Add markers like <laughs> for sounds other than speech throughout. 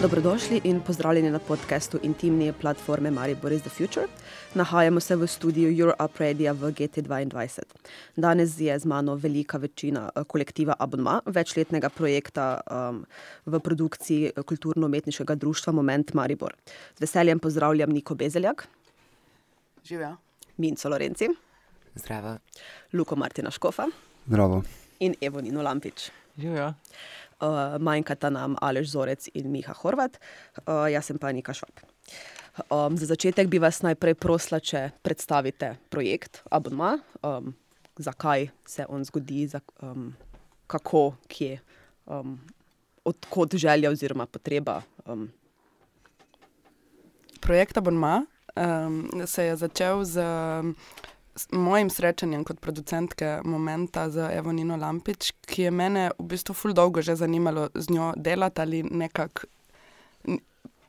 Dobrodošli in pozdravljeni na podkastu intimne platforme Maribor is the Future. Nahajamo se v studiu Europe Radio v GT2. Danes je z mano velika večina eh, kolektiva Abonma, večletnega projekta um, v produkciji kulturno-umetniškega društva Moment Maribor. Z veseljem pozdravljam Niko Bezeljak. Živijo. Minco Lorenci. Zdravo. Luko Martina Škofa. Zdravo. In Evo Nino Lampič. Živijo. Uh, manjkata nam Alež Zorec in Miha Horvat, uh, jaz sem pa Nika Švab. Um, za začetek bi vas najprej prosila, če predstavite projekt Abonma, um, zakaj se on zgodi, za, um, kako, kje, um, odkot želja oziroma potreba. Um. Projekt Abonma um, se je začel z mojim srečanjem kot producentke Momenta z Evonino Lampič, ki je mene v bistvu ful dolgo že zanimalo z njo delati ali nekako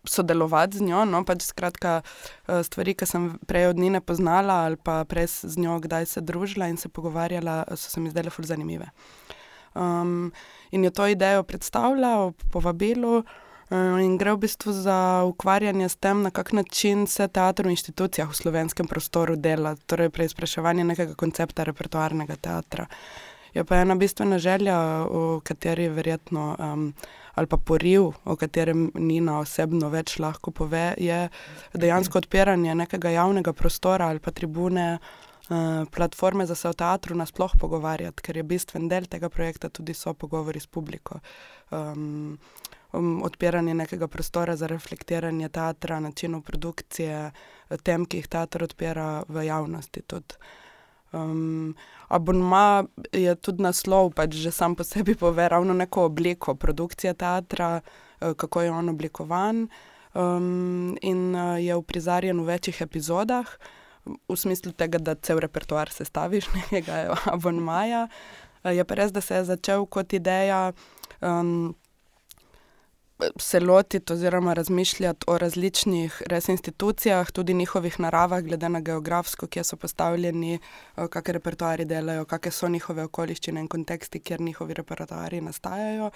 sodelovati z njo. No, pač skratka, eh, stvari, ki sem prej od njene poznala ali pa prej z njo kdaj se družila in se pogovarjala, so se mi zdele ful zanimive. Um, in je to idejo predstavljala, povabilo. Eh, in gre v bistvu za ukvarjanje s tem, na kak način se teater v institucijah v slovenskem prostoru dela, torej preizpraševanje nekega koncepta repertoarnega teatra. Je pa ena bistvena želja, o kateri verjetno, um, ali pa poriv, o katerem Nina osebno več lahko pove, je dejansko odpiranje nekega javnega prostora ali pa tribune, uh, platforme za se o teatru nasploh pogovarjati, ker je bistven del tega projekta tudi so pogovori s publiko. Um, um, odpiranje nekega prostora za reflektiranje teatra, načinov produkcije, tem, ki jih teater odpira v javnosti. Um, abonma je tudi naslov, pač že sam po sebi pove ravno neko obliko produkcije teatra, uh, kako je on oblikovan. Um, in uh, je uprizarjen v večjih epizodah, v smislu tega, da cel repertoar sestaviš <laughs> nekega abonmaja. Uh, je pa res, da se je začel kot ideja. Um, se lotiti oziroma razmišljati o različnih res institucijah, tudi njihovih naravah, glede na geografsko, kje so postavljeni, eh, kakšne repertoarje delajo, kakšne so njihove okoliščine in konteksti, kjer njihovi repertoarji nastajajo.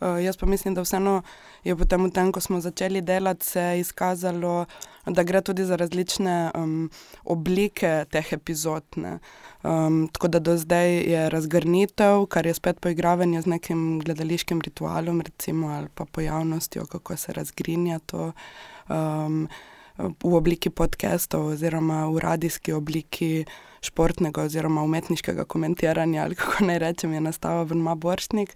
Uh, jaz pa mislim, da vseeno je potem, v tem, ko smo začeli delati, se izkazalo, da gre tudi za različne um, oblike teh epizod. Um, tako da do zdaj je razgrnitev, kar je spet poigravanje z nekim gledališkim ritualom, recimo, ali pa pojavnostjo, kako se razgrinja to. Um, V obliki podcastov, oziroma v radijski obliki športnega, oziroma umetniškega komentiranja, ali kako naj rečem, je nastal Vrma Boršnik.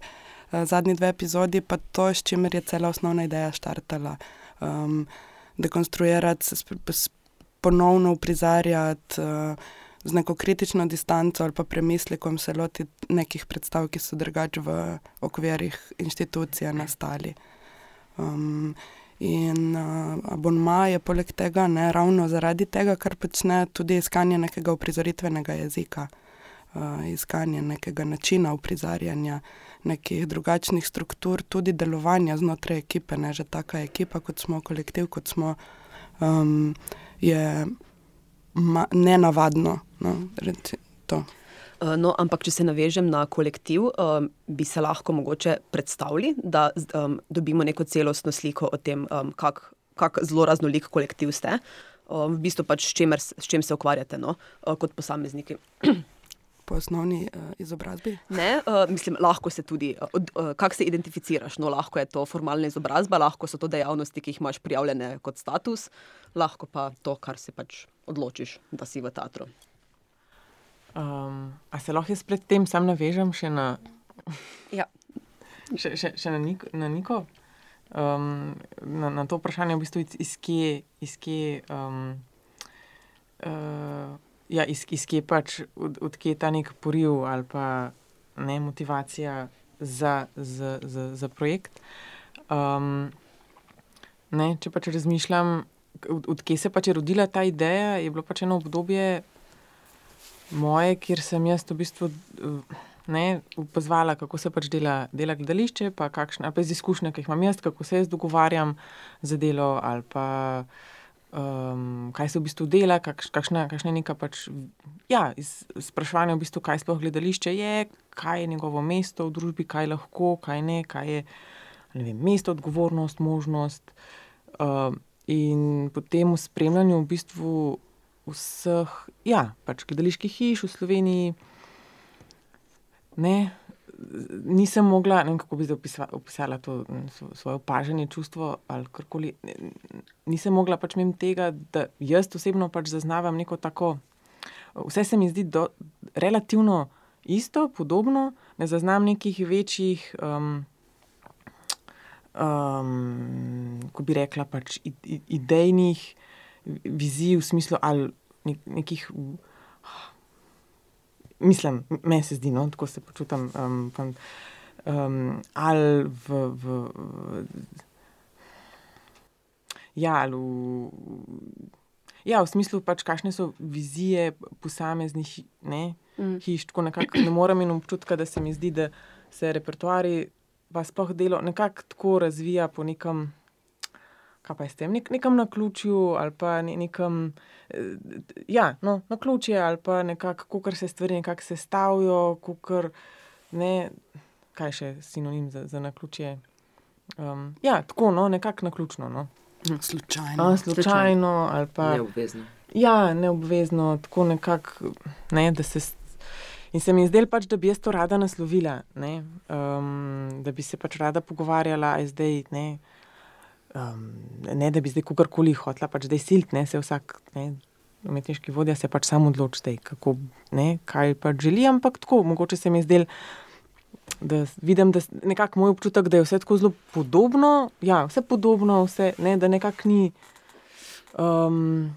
Uh, zadnji dve epizodi, pa to, s čimer je cela osnovna ideja štartala. Um, dekonstruirati, ponovno uprizarjati uh, z neko kritično distanco ali pa premislekom se loti nekih predstav, ki so drugače v okvirih inštitucije nastali. Um, in uh, abonma je poleg tega, ne ravno zaradi tega, kar počne tudi iskanje nekega uprizoritvenega jezika, uh, iskanje nekega načina uprizarjanja nekih drugačnih struktur, tudi delovanja znotraj ekipe, ne že taka ekipa, kot smo, kolektiv, kot smo, um, je nenavadno. No, uh, no, ampak, če se navežem na kolektiv, um, bi se lahko mogoče predstavljali, da um, dobimo neko celostno sliko o tem, um, kako kak zelo raznolik kolektiv ste, um, v bistvu pač s, čemer, s čem se ukvarjate no, uh, kot posamezniki. po osnovni uh, izobrazbi? Ne, uh, mislim, lahko se tudi, uh, uh, kako se identificiraš. No, lahko je to formalna izobrazba, lahko so to dejavnosti, ki jih imaš prijavljene kot status, lahko pa to, kar se pač odločiš, da si v teatru. Um, a se lahko jaz predtem sam navežem še na, ja. <laughs> še, še, še na, Nik, na Niko? Um, na, na to vprašanje, v bistvu, iz, kje. Iz kje um, uh, ja, iz, iz kje pač, od, odkje je ta nek poriv ali pa ne motivacija za, za, za, za projekt. Um, ne, če pač razmišljam, od, odkje se pač je rodila ta ideja, je bilo pač eno obdobje moje, kjer sem jaz v bistvu. Ne, pozvala, kako se pač dela, dela gledališče, pa kakšne izkušnje, ki jih imam jaz, kako se jaz dogovarjam za delo, ali pa um, kaj se v bistvu dela, kakš, kakšna, kakšna je neka pač, ja, sprašovanje, v bistvu, kaj sploh gledališče je, kaj je njegovo mesto v družbi, kaj lahko, kaj ne, kaj je ne vem, mesto, odgovornost, možnost. Uh, in potem v spremljanju v bistvu vseh, ja, pač gledaliških hiš v Sloveniji, ne, nisem mogla, ne vem, kako bi zdaj opisala to svoje opažanje, čustvo ali karkoli. Nisem mogla pač mem tega, da jaz osebno pač zaznavam neko tako. Vse se mi zdi do, relativno isto, podobno, ne zaznam nekih večjih, um, um, ko bi rekla, pač idejnih vizij v smislu ali nek, nekih. Mislim, meni se zdi, no, tako se počutim. Um, um, ali v. v, v ja, ali v. Ja, v smislu, pač, kakšne so vizije posameznih ne, mm. hiš. Tako nekako ne morem in občutka, da se mi zdi, da se repertoari, pa sploh delo, nekako tako razvija po nekem, kaj pa je s tem, nek, nekem na ključju ali pa ne, nekem, eh, ja, no, na ključje ali pa nekako, kako se stvari nekako sestavljajo, kako ne, kaj še sinonim za, za na ključje. Um, ja, tako, no, nekako na ključno. No. Slučajno. A, slučajno ali pa. Neobvezno. Ja, neobvezno, tako nekako. Ne, in se mi je zdelo, pač, da bi jaz to rada naslovila, ne, um, da bi se pač rada pogovarjala, zdaj, ne, um, ne da bi zdaj kogarkoli hotla, pač zdaj silt, ne se vsak. Ne, Umetniški vodja se pač samo odloči, kako, ne, kaj pač želi, ampak tako, mogoče se mi je zdelo, da vidim, da je nekako moj občutek, da je vse tako zelo podobno. Ja, vse podobno, vse, ne, da nekako ni. Um,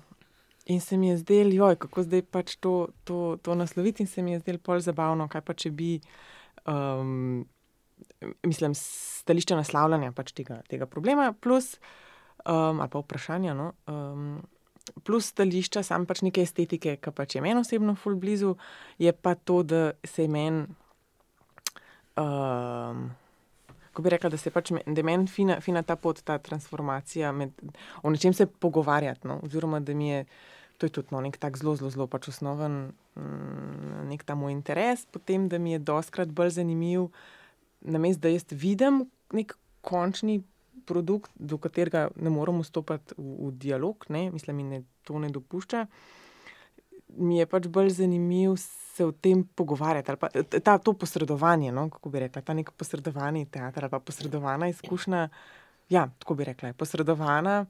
in se mi je zdelo, joj, kako zdaj pač to, to, to nasloviti, in se mi je zdelo bolj zabavno, kaj pa če bi. Um, Mislim, stališče naslavljanja pač tega, tega problema, plus, um, ali pa vprašanja, no, um, plus stališča, sam pač neke estetike, ki pač je meni osebno ful blizu, je pa to, da se meni um, ko bi rekla, da pač, je meni fina, fina ta pot, ta transformacija, med, o nečem se pogovarjati. No, oziroma, da mi je to je tudi no, nek tak zelo, zelo, zelo pač osnoven, mm, nek ta moj interes, potem da mi je doskrat bolj zanimiv, namesto da jaz vidim nek končni. Produkt, do katerega ne moramo stopiti v, v dialog, ne, mislim, da to ne dopušča. Mi je pač bolj zanimiv se o tem pogovarjati. Pa, ta, to posredovanje, no, kako bi rekla, ta nek posredovani teater ali pa posredovana izkušnja. Ja, tako bi rekla, posredovana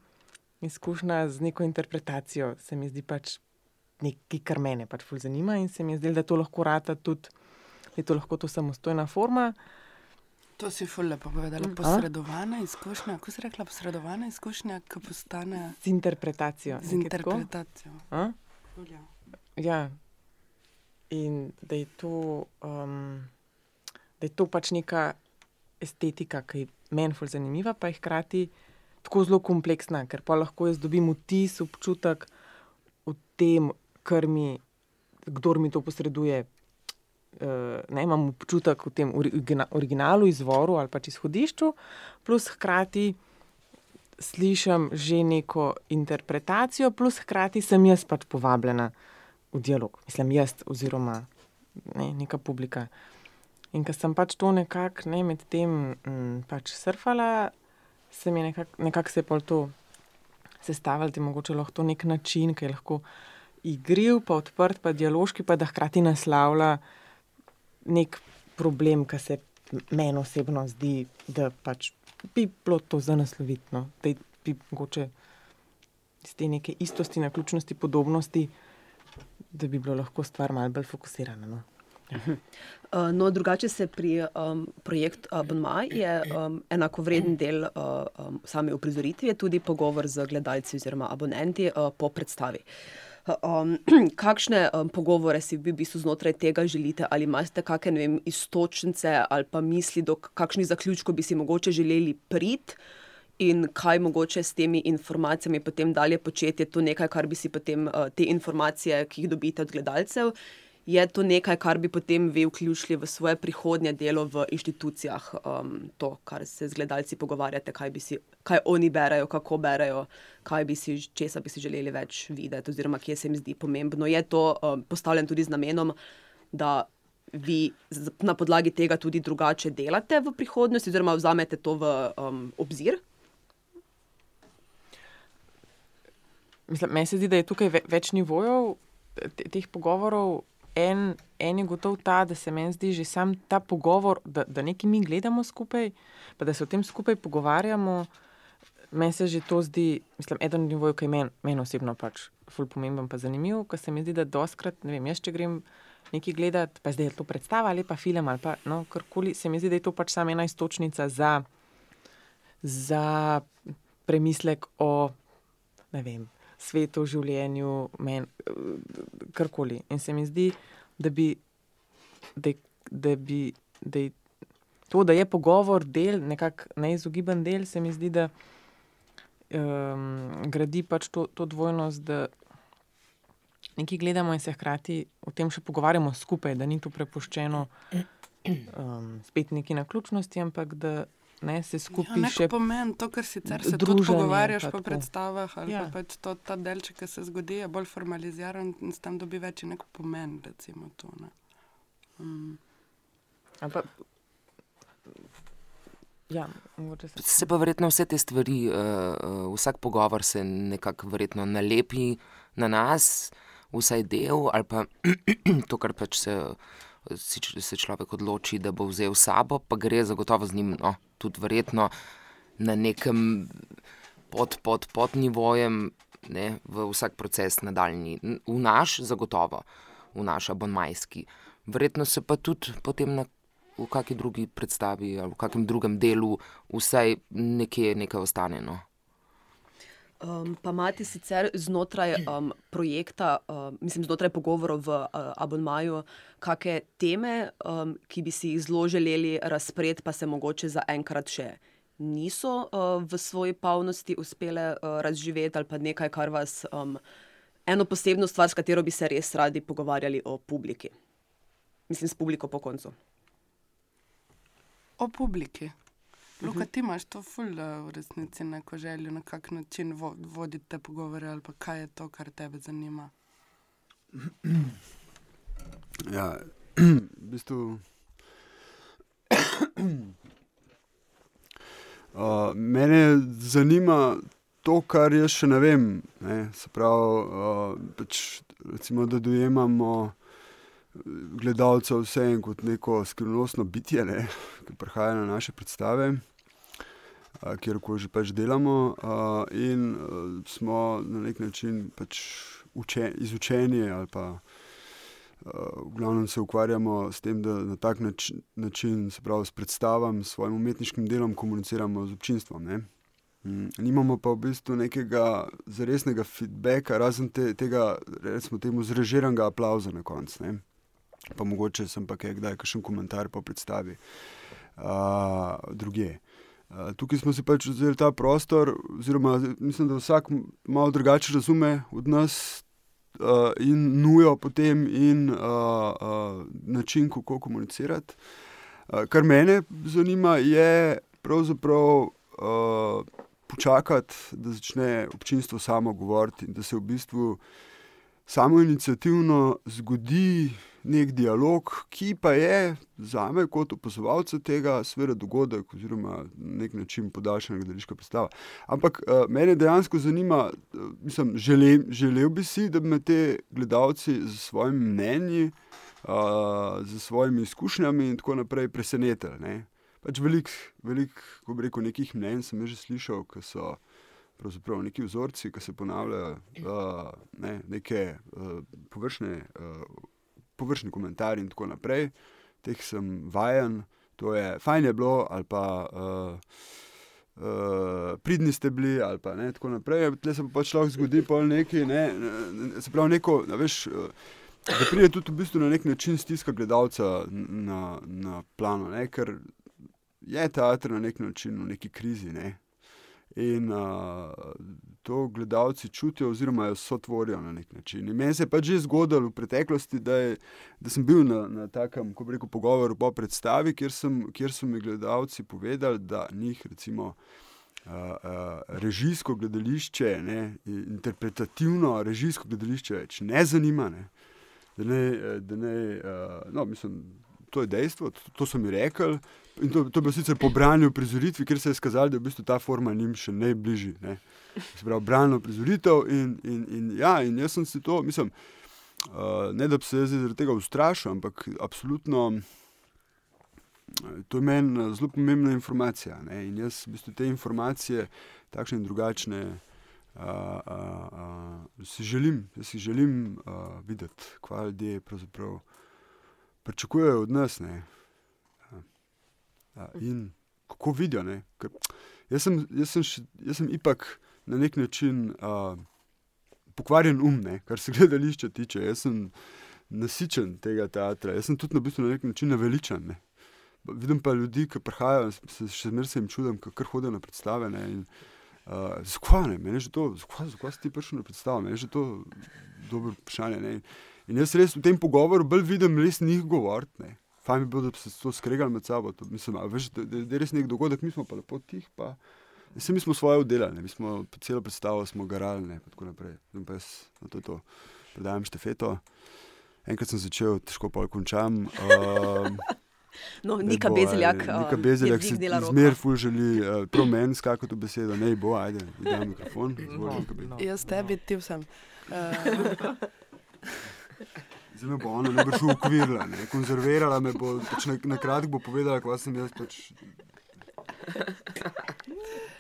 izkušnja z neko interpretacijo se mi zdi pač nekaj, kar mene pač fulj zanima in se mi zdi, da to lahko rata tudi, da je to lahko to samostojna forma. To si fulj lepo povedala. Posredovana izkušnja, kako si rekla, posredovana izkušnja, ki postane. Z interpretacijo. Z interpretacijo. Ja, in da je to, um, da je to pač neka estetika, ki je meni zelo zanimiva, pa je hkrati tako zelo kompleksna, ker pa lahko jaz dobim vtis, občutek v tem, kar mi, kdo mi to posreduje. Uh, ne, imam občutek v tem originalu, izvoru ali pač izhodišču, plus hkrati slišim že neko interpretacijo, plus hkrati sem jaz pač povabljena v dialog, mislim, jaz oziroma ne, neka publika. In ker sem pač to nekako ne, med tem m, mm, pač surfala, se mi je nekako nekak se pol to sestavljalo, da je mogoče lahko nek način, ki je lahko igriv, pa odprt, pa dialoški, pa da hkrati naslavlja nek problem, ki se meni osebno zdi, da pač bi bilo to za nasloviti. No? Da bi mogoče iz te neke istosti, naključnosti, podobnosti da bi bilo lahko stvar malce bolj fokusirana. No. Uh, no, drugače se pri um, projektu Abonmaj je um, enako vreden del uh, um, same uprizoritve, tudi pogovor z gledalci oziroma abonenti uh, po predstavi. Um, <clears throat> kakšne um, pogovore si vi v bistvu znotraj tega želite, ali imate kakšne istočnice ali pa misli, do kakšnih zaključkov bi si mogoče želeli priti? in kaj mogoče s temi informacijami potem dalje početi. Je to nekaj, kar bi si potem uh, te informacije, ki jih dobite od gledalcev, je to nekaj, kar bi potem vi vključili v svoje prihodnje delo v inštitucijah, um, to, kar se z gledalci pogovarjate, kaj, si, kaj oni berajo, kako berajo, kaj bi si, česa bi si želeli več videti, oziroma kje se jim zdi pomembno. Je to um, postavljeno tudi z namenom, da vi na podlagi tega tudi drugače delate v prihodnosti, oziroma vzamete to v um, obzir? Mislim, meni se zdi, da je tukaj več nivojev teh pogovorov. En, en je gotov ta, da se meni zdi že sam ta pogovor, da, da nekaj mi gledamo skupaj, pa da se o tem skupaj pogovarjamo. Meni se že to zdi, mislim, eden od nivojev, ki je meni men osebno pač ful pomemben, pa zanimiv, ker se mi zdi, da doskrat, ne vem, jaz če grem nekaj gledati, pa zdaj je to predstava ali pa film ali pa no, karkoli, se mi zdi, da je to pač samo ena istočnica za, za premislek o, ne vem svetu, življenju, men, karkoli. In se mi zdi, da bi, da, da bi da je, to, da je pogovor del, nekako neizogiben del, se mi zdi, da um, gradi pač to, to dvojnost, da nekaj gledamo in se hkrati o tem še pogovarjamo skupaj, da ni to prepuščeno um, spet neki na ključnosti, ampak da ne, se skupaj ja, še pomeni to, kar sicer se tudi pogovarjaš po predstavah. Ali ja. pa pač to, ta delček, ki se zgodi, je bolj formaliziran in s tem dobi več nek pomen. Recimo, to, ne. um. Ampak. Ja, se... se pa verjetno vse te stvari, uh, vsak pogovor se nekako nalepi na nas, vsaj del, ali pa <clears throat> to, kar pač se se človek odloči, da bo vzel sabo, pa gre zagotovo z njim, no, tudi verjetno na nekem pod, pod, pod nivojem, ne, v vsak proces nadaljni, v naš, zagotovo, v naš abonmajski. Verjetno se pa tudi potem na, v kakšni drugi predstavi ali v kakšnem drugem delu vsaj nekje nekaj ostane. No. Um, pa imate sicer znotraj um, projekta, um, mislim, znotraj pogovorov v uh, Abonmaju, kakšne teme, um, ki bi si jih zelo želeli razpred, pa se mogoče za enkrat še niso uh, v svoji polnosti uspele uh, razživeti, ali pa nekaj, kar vas, um, eno posebno stvar, s katero bi se res radi pogovarjali o publiki. Mislim, s publiko po koncu. O publiki. Luka, mhm. ti imaš to fulda v resnici neko željo, na kak način vo voditi te pogovore ali kaj je to, kar tebe zanima? Ja, v bistvu. <clears throat> Uh, mene zanima to, kar jaz še ne vem. Ne? Se pravi, uh, pač, recimo, da dojemamo gledalca vse kot neko skrivnostno bitje, ne, ki prihaja na naše predstave, kjer koli že pač delamo. In smo na nek način pač učen, izučeni ali pa. V glavnem se ukvarjamo s tem, da na tak nač način, se pravi, s predstavami, s svojim umetniškim delom komuniciramo z občinstvom. Ne? Mm, nimamo pa v bistvu nekega zaresnega feedbacka, razen te, tega, recimo, temu zrežiranega aplauza na koncu pa mogoče sem pa kaj, kdaj kakšen komentar po predstavi uh, druge. Uh, tukaj smo si pač vzeli ta prostor, oziroma mislim, da vsak malo drugače razume od nas uh, in nujo potem in uh, uh, način, kako komunicirati. Uh, kar mene zanima, je pravzaprav uh, počakati, da začne občinstvo samo govoriti in da se v bistvu samo inicijativno zgodi nek dialog, ki pa je za me, kot opazovalca tega, seveda dogodek, oziroma nek način podaljšanja gledališke predstave. Ampak uh, mene dejansko zanima, uh, mislim, želel, želel bi si, da bi me te gledalci z svojimi mnenji, uh, z svojimi izkušnjami in tako naprej presenetili. Pač veliko, velik, ko bi rekel, nekih mnenj sem že slišal, ki so. Pravzaprav neki vzorci, ki se ponavljajo, uh, ne, neke uh, površne uh, površni komentarji in tako naprej, teh sem vajen, to je fajn je bilo, ali pa uh, uh, pridni ste bili, ali pa ne, tako naprej. Tle se pa pač lahko zgodi pol nekaj, ne, ne, se pravi, neko, ne, veš. Uh, Da pride tudi v bistvu na nek način stiska gledalca na, na plano, ne? ker je teater na nek način v neki krizi. Ne? In uh, to gledalci čutijo, oziroma jo sotvorijo na nek način. In meni se je pač že zgodilo v preteklosti, da, je, da sem bil na, na takem, ko reko, pogovoru po predstavi, kjer, sem, kjer so mi gledalci povedali, da njih recimo. Uh, uh, režijsko gledališče, ne, interpretativno režijsko gledališče več ne zanima. Ne. da ne, da ne uh, no, mislim, to je dejstvo, to, to so mi rekli. In to, to je bilo sicer po branju prizoritvi, ker se je skazalo, da je v bistvu ta forma njim še najbližji. Ne. Se pravi, branjo prizoritev in, in, in, ja, in jaz sem si to, mislim, uh, ne da bi se zaradi tega ustrašil, ampak absolutno. To je meni zelo pomembna informacija. Ne? In jaz v bistvu te informacije, takšne in drugačne, uh, uh, uh, si želim, si želim uh, videti, kaj ljudje pravzaprav pričakujejo od nas. Ne? In kako vidijo. Jaz sem, jaz, sem še, jaz sem ipak na nek način uh, pokvarjen um, ne, kar se <laughs> gledališča tiče. Jaz sem nasičen tega teatra, jaz sem tudi na, bistvu na nek način naveličan. Ne. Vidim pa ljudi, ki prihajajo, se še zmeraj se jim čudim, kar hodijo na predstave. Ne, in, uh, zakaj ne, meni je že to, zakaj, zakaj si ti prišel na predstavo, meni je že to dobro vprašanje. Ne. In jaz res v tem pogovoru bolj vidim res njih govoriti fajn bi bilo, da bi se to skregali med sabo. To, mislim, veš, da, da, da je res nek dogodek, mi smo pa lepo tih. Pa, Vse mi smo svoje oddelali, mi smo celo predstavo smo garali in tako naprej. Pa jaz na to, to predajam štefeto. Enkrat sem začel, težko pa končam. Um, <laughs> no, Nika Bezeljak, Nika Bezeljak si zmer ful želi, uh, prav meni skakati v besedo, ne bo, ajde, da mikrofon. No, no. Jaz tebi, ti sem. Uh. <laughs> Zdaj me bo ona šla ukvirla, ne? konzervirala me bo, pač na, na kratko bo povedala, kaj sem jaz. Pač...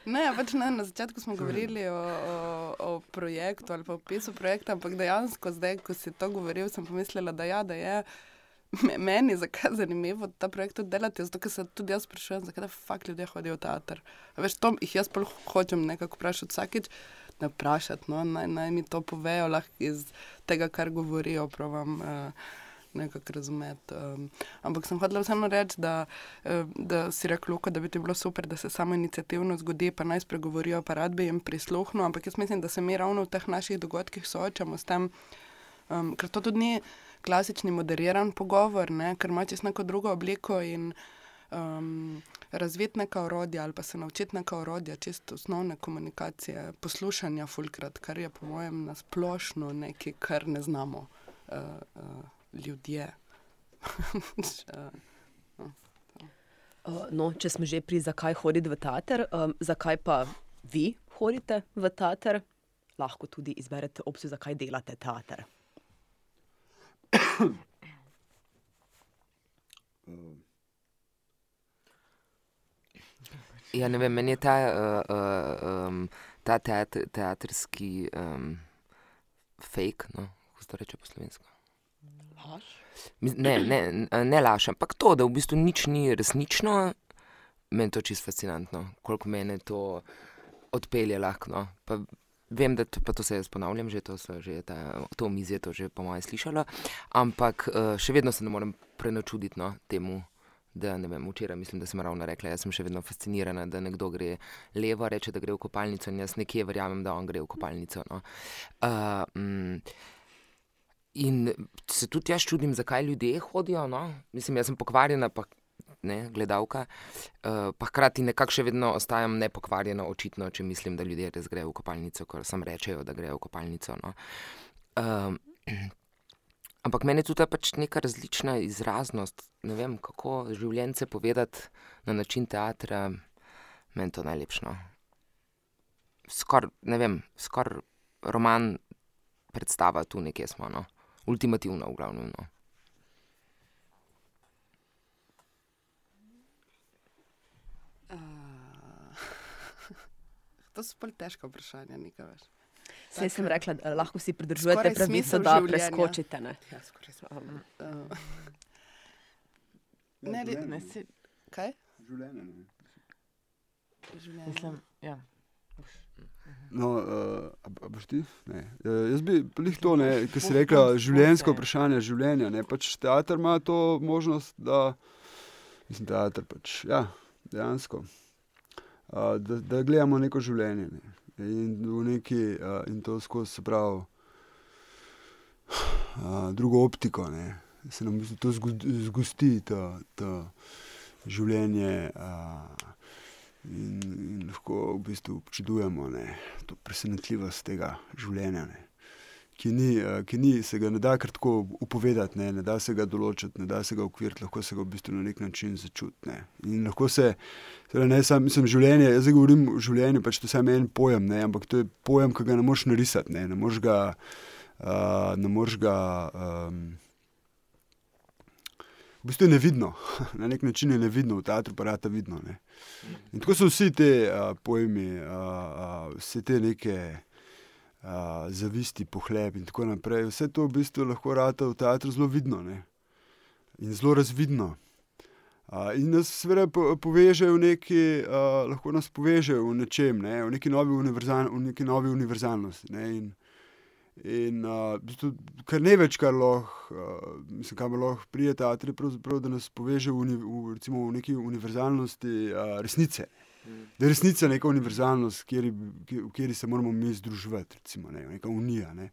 Ne, pač ne, na začetku smo govorili o, o, o projektu ali pa opisu projekta, ampak dejansko zdaj, ko si to govoril, sem pomislila, da, ja, da je meni zakaj zanimivo ta projekt delati, zato ker se tudi jaz sprašujem, zakaj fakt ljudje hodijo v teater. Veš, to jih jaz pa hočem nekako vprašati vsakič ne vprašati, no? naj, naj mi to povejo, lahko iz tega, kar govorijo, pravim. Uh, Nekako razumeti. Um, ampak sem hotel vseeno reči, da, uh, da si rekel, Luka, da bi ti bilo super, da se samo inicijativno zgodi, pa naj spregovorijo, pa rad bi jim prisluhnil. Ampak jaz mislim, da se mi ravno v teh naših dogodkih soočamo s tem, um, ker to tudi ni klasični moderiran pogovor, ne? ker ima čisto neko drugo obliko in um, razviti neka orodja ali pa se naučiti neka orodja, čisto osnovne komunikacije, poslušanja, fulkrat, kar je po mojem nasplošno nekaj, kar ne znamo uh, uh, ljudje. <laughs> no, če smo že pri zakaj hoditi v teater, um, zakaj pa vi hodite v teater, lahko tudi izberete opcijo, zakaj delate teater. <coughs> Ja, ne vem, meni je ta, uh, uh, um, ta teat, teatrski um, fake, no, kako se to reče po slovensko. Laž? Ne, ne, ne laž, ampak to, da v bistvu nič ni resnično, meni to čisto fascinantno, koliko meni to odpelje lahko. No. Pa vem, da to, to se jaz ponavljam, že to so že ta, to mizje, to že po mojem slišala, ampak še vedno se ne morem prenočuditi no, temu da ne vem, včeraj mislim, da sem ravno rekla, jaz sem še vedno fascinirana, da nekdo gre levo, reče, da gre v kopalnico in jaz nekje verjamem, da on gre v kopalnico. No. Uh, mm, in se tudi jaz čudim, zakaj ljudje hodijo. No. Mislim, jaz sem pokvarjena, pa ne, gledalka, uh, pa hkrati nekako še vedno ostajam nepokvarjena, očitno, če mislim, da ljudje res grejo v kopalnico, ker sem rečejo, da grejo v kopalnico. No. Uh, Ampak meni je tudi pač neka različna izraznost. Ne vem, kako življenje povedati na način teatra, meni to najlepše. No. Skoraj, ne vem, skoraj roman predstava tu nekje smo, no. ultimativno, v glavnem. No. <laughs> To so pa težko vprašanje, nekaj več. Sej sem rekla, da lahko si pridržujete pravico, da preskočite. Ne, ja, um, uh, ne, ne, ne, si, kaj? Življenje. Življenje. Mislim, ja. No, uh, a boš ti? Ne. Uh, jaz bi jih to, ki si rekla, življenjsko vprašanje življenja. Ne. Pač teater ima to možnost, da, mislim, teater pač, ja, dejansko, uh, da, da gledamo neko življenje. Ne in v neki, uh, in to skozi se pravi, uh, drugo optiko, ne. se nam to zgosti, to, to življenje. Uh, In, in lahko v bistvu občudujemo ne, to presenetljivost tega življenja, ne, ki, ni, uh, ki ni, se ga ne da kar tako upovedati, ne, ne da se ga določiti, ne da se ga ukviriti, lahko se ga v bistvu na nek način začuti. Ne. In lahko se, torej ne samo mislim, življenje, jaz govorim o življenju, pač to je samo en pojem, ne, ampak to je pojem, ki ga ne moreš narisati, ne, ne moreš ga. Uh, ne moreš ga. Um, v bistvu je nevidno, <laughs> na nek način je nevidno, v teatru pa rata vidno. Ne. In tako so vsi ti uh, pojmi, uh, uh, vse te neke uh, zavisti, pohleb in tako naprej. Vse to v bistvu lahko rata v teatru zelo vidno ne? in zelo razvidno. Uh, in nas seveda poveže v neki, uh, lahko nas poveže v nečem, ne? v, neki univerzal, v neki novi univerzalnosti. Ne? In, in uh, kar ne več, kar lahko, uh, mislim, kam lahko prije teatri, da nas poveže v, v, recimo, v neki univerzalnosti uh, resnice. Uh, Da je resnica neka univerzalnost, v kateri se moramo mi združiti, recimo, ne, neka unija. Ne.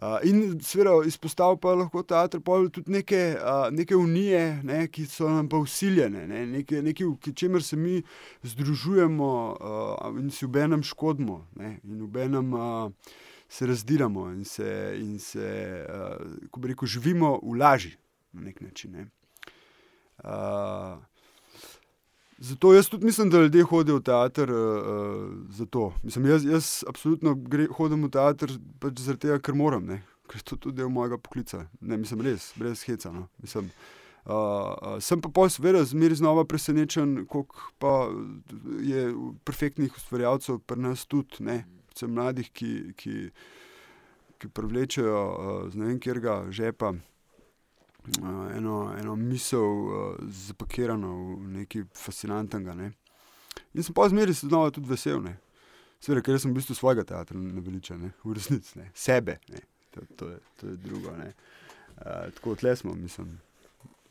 Uh, in seveda izpostavlja lahko teater tudi neke, uh, neke unije, ne, ki so nam pa usiljene, ne, nekaj, nekaj, v čemer se mi združujemo uh, in si v enem škodimo, ne, in v enem uh, se razdiramo in se, in se uh, ko bi rekel, živimo v laži na nek način. Ne. Uh, Zato jaz tudi mislim, da ljudje hodijo v teater. Uh, mislim, jaz, jaz absolutno gre, hodim v teater pač zaradi tega, ker moram, ne? ker je to tudi del mojega poklica. Ne, mislim, res, brez heca. No? Mislim, uh, uh, sem pa posebej zmeri znova presenečen, koliko je perfektnih ustvarjalcev pri nas tudi, predvsem mladih, ki, ki, ki privlečejo uh, z ne vem, kjer ga žepa eno, eno misel uh, zapakirano v nekaj fascinantnega. Ne. In sem pa zmeraj znova tudi vesel, Sveda, ker sem v bistvu svojega teatra naveličen, v resnici, ne. sebe. Ne. To, to, je, to je drugo. Uh, tako tle smo, mislim,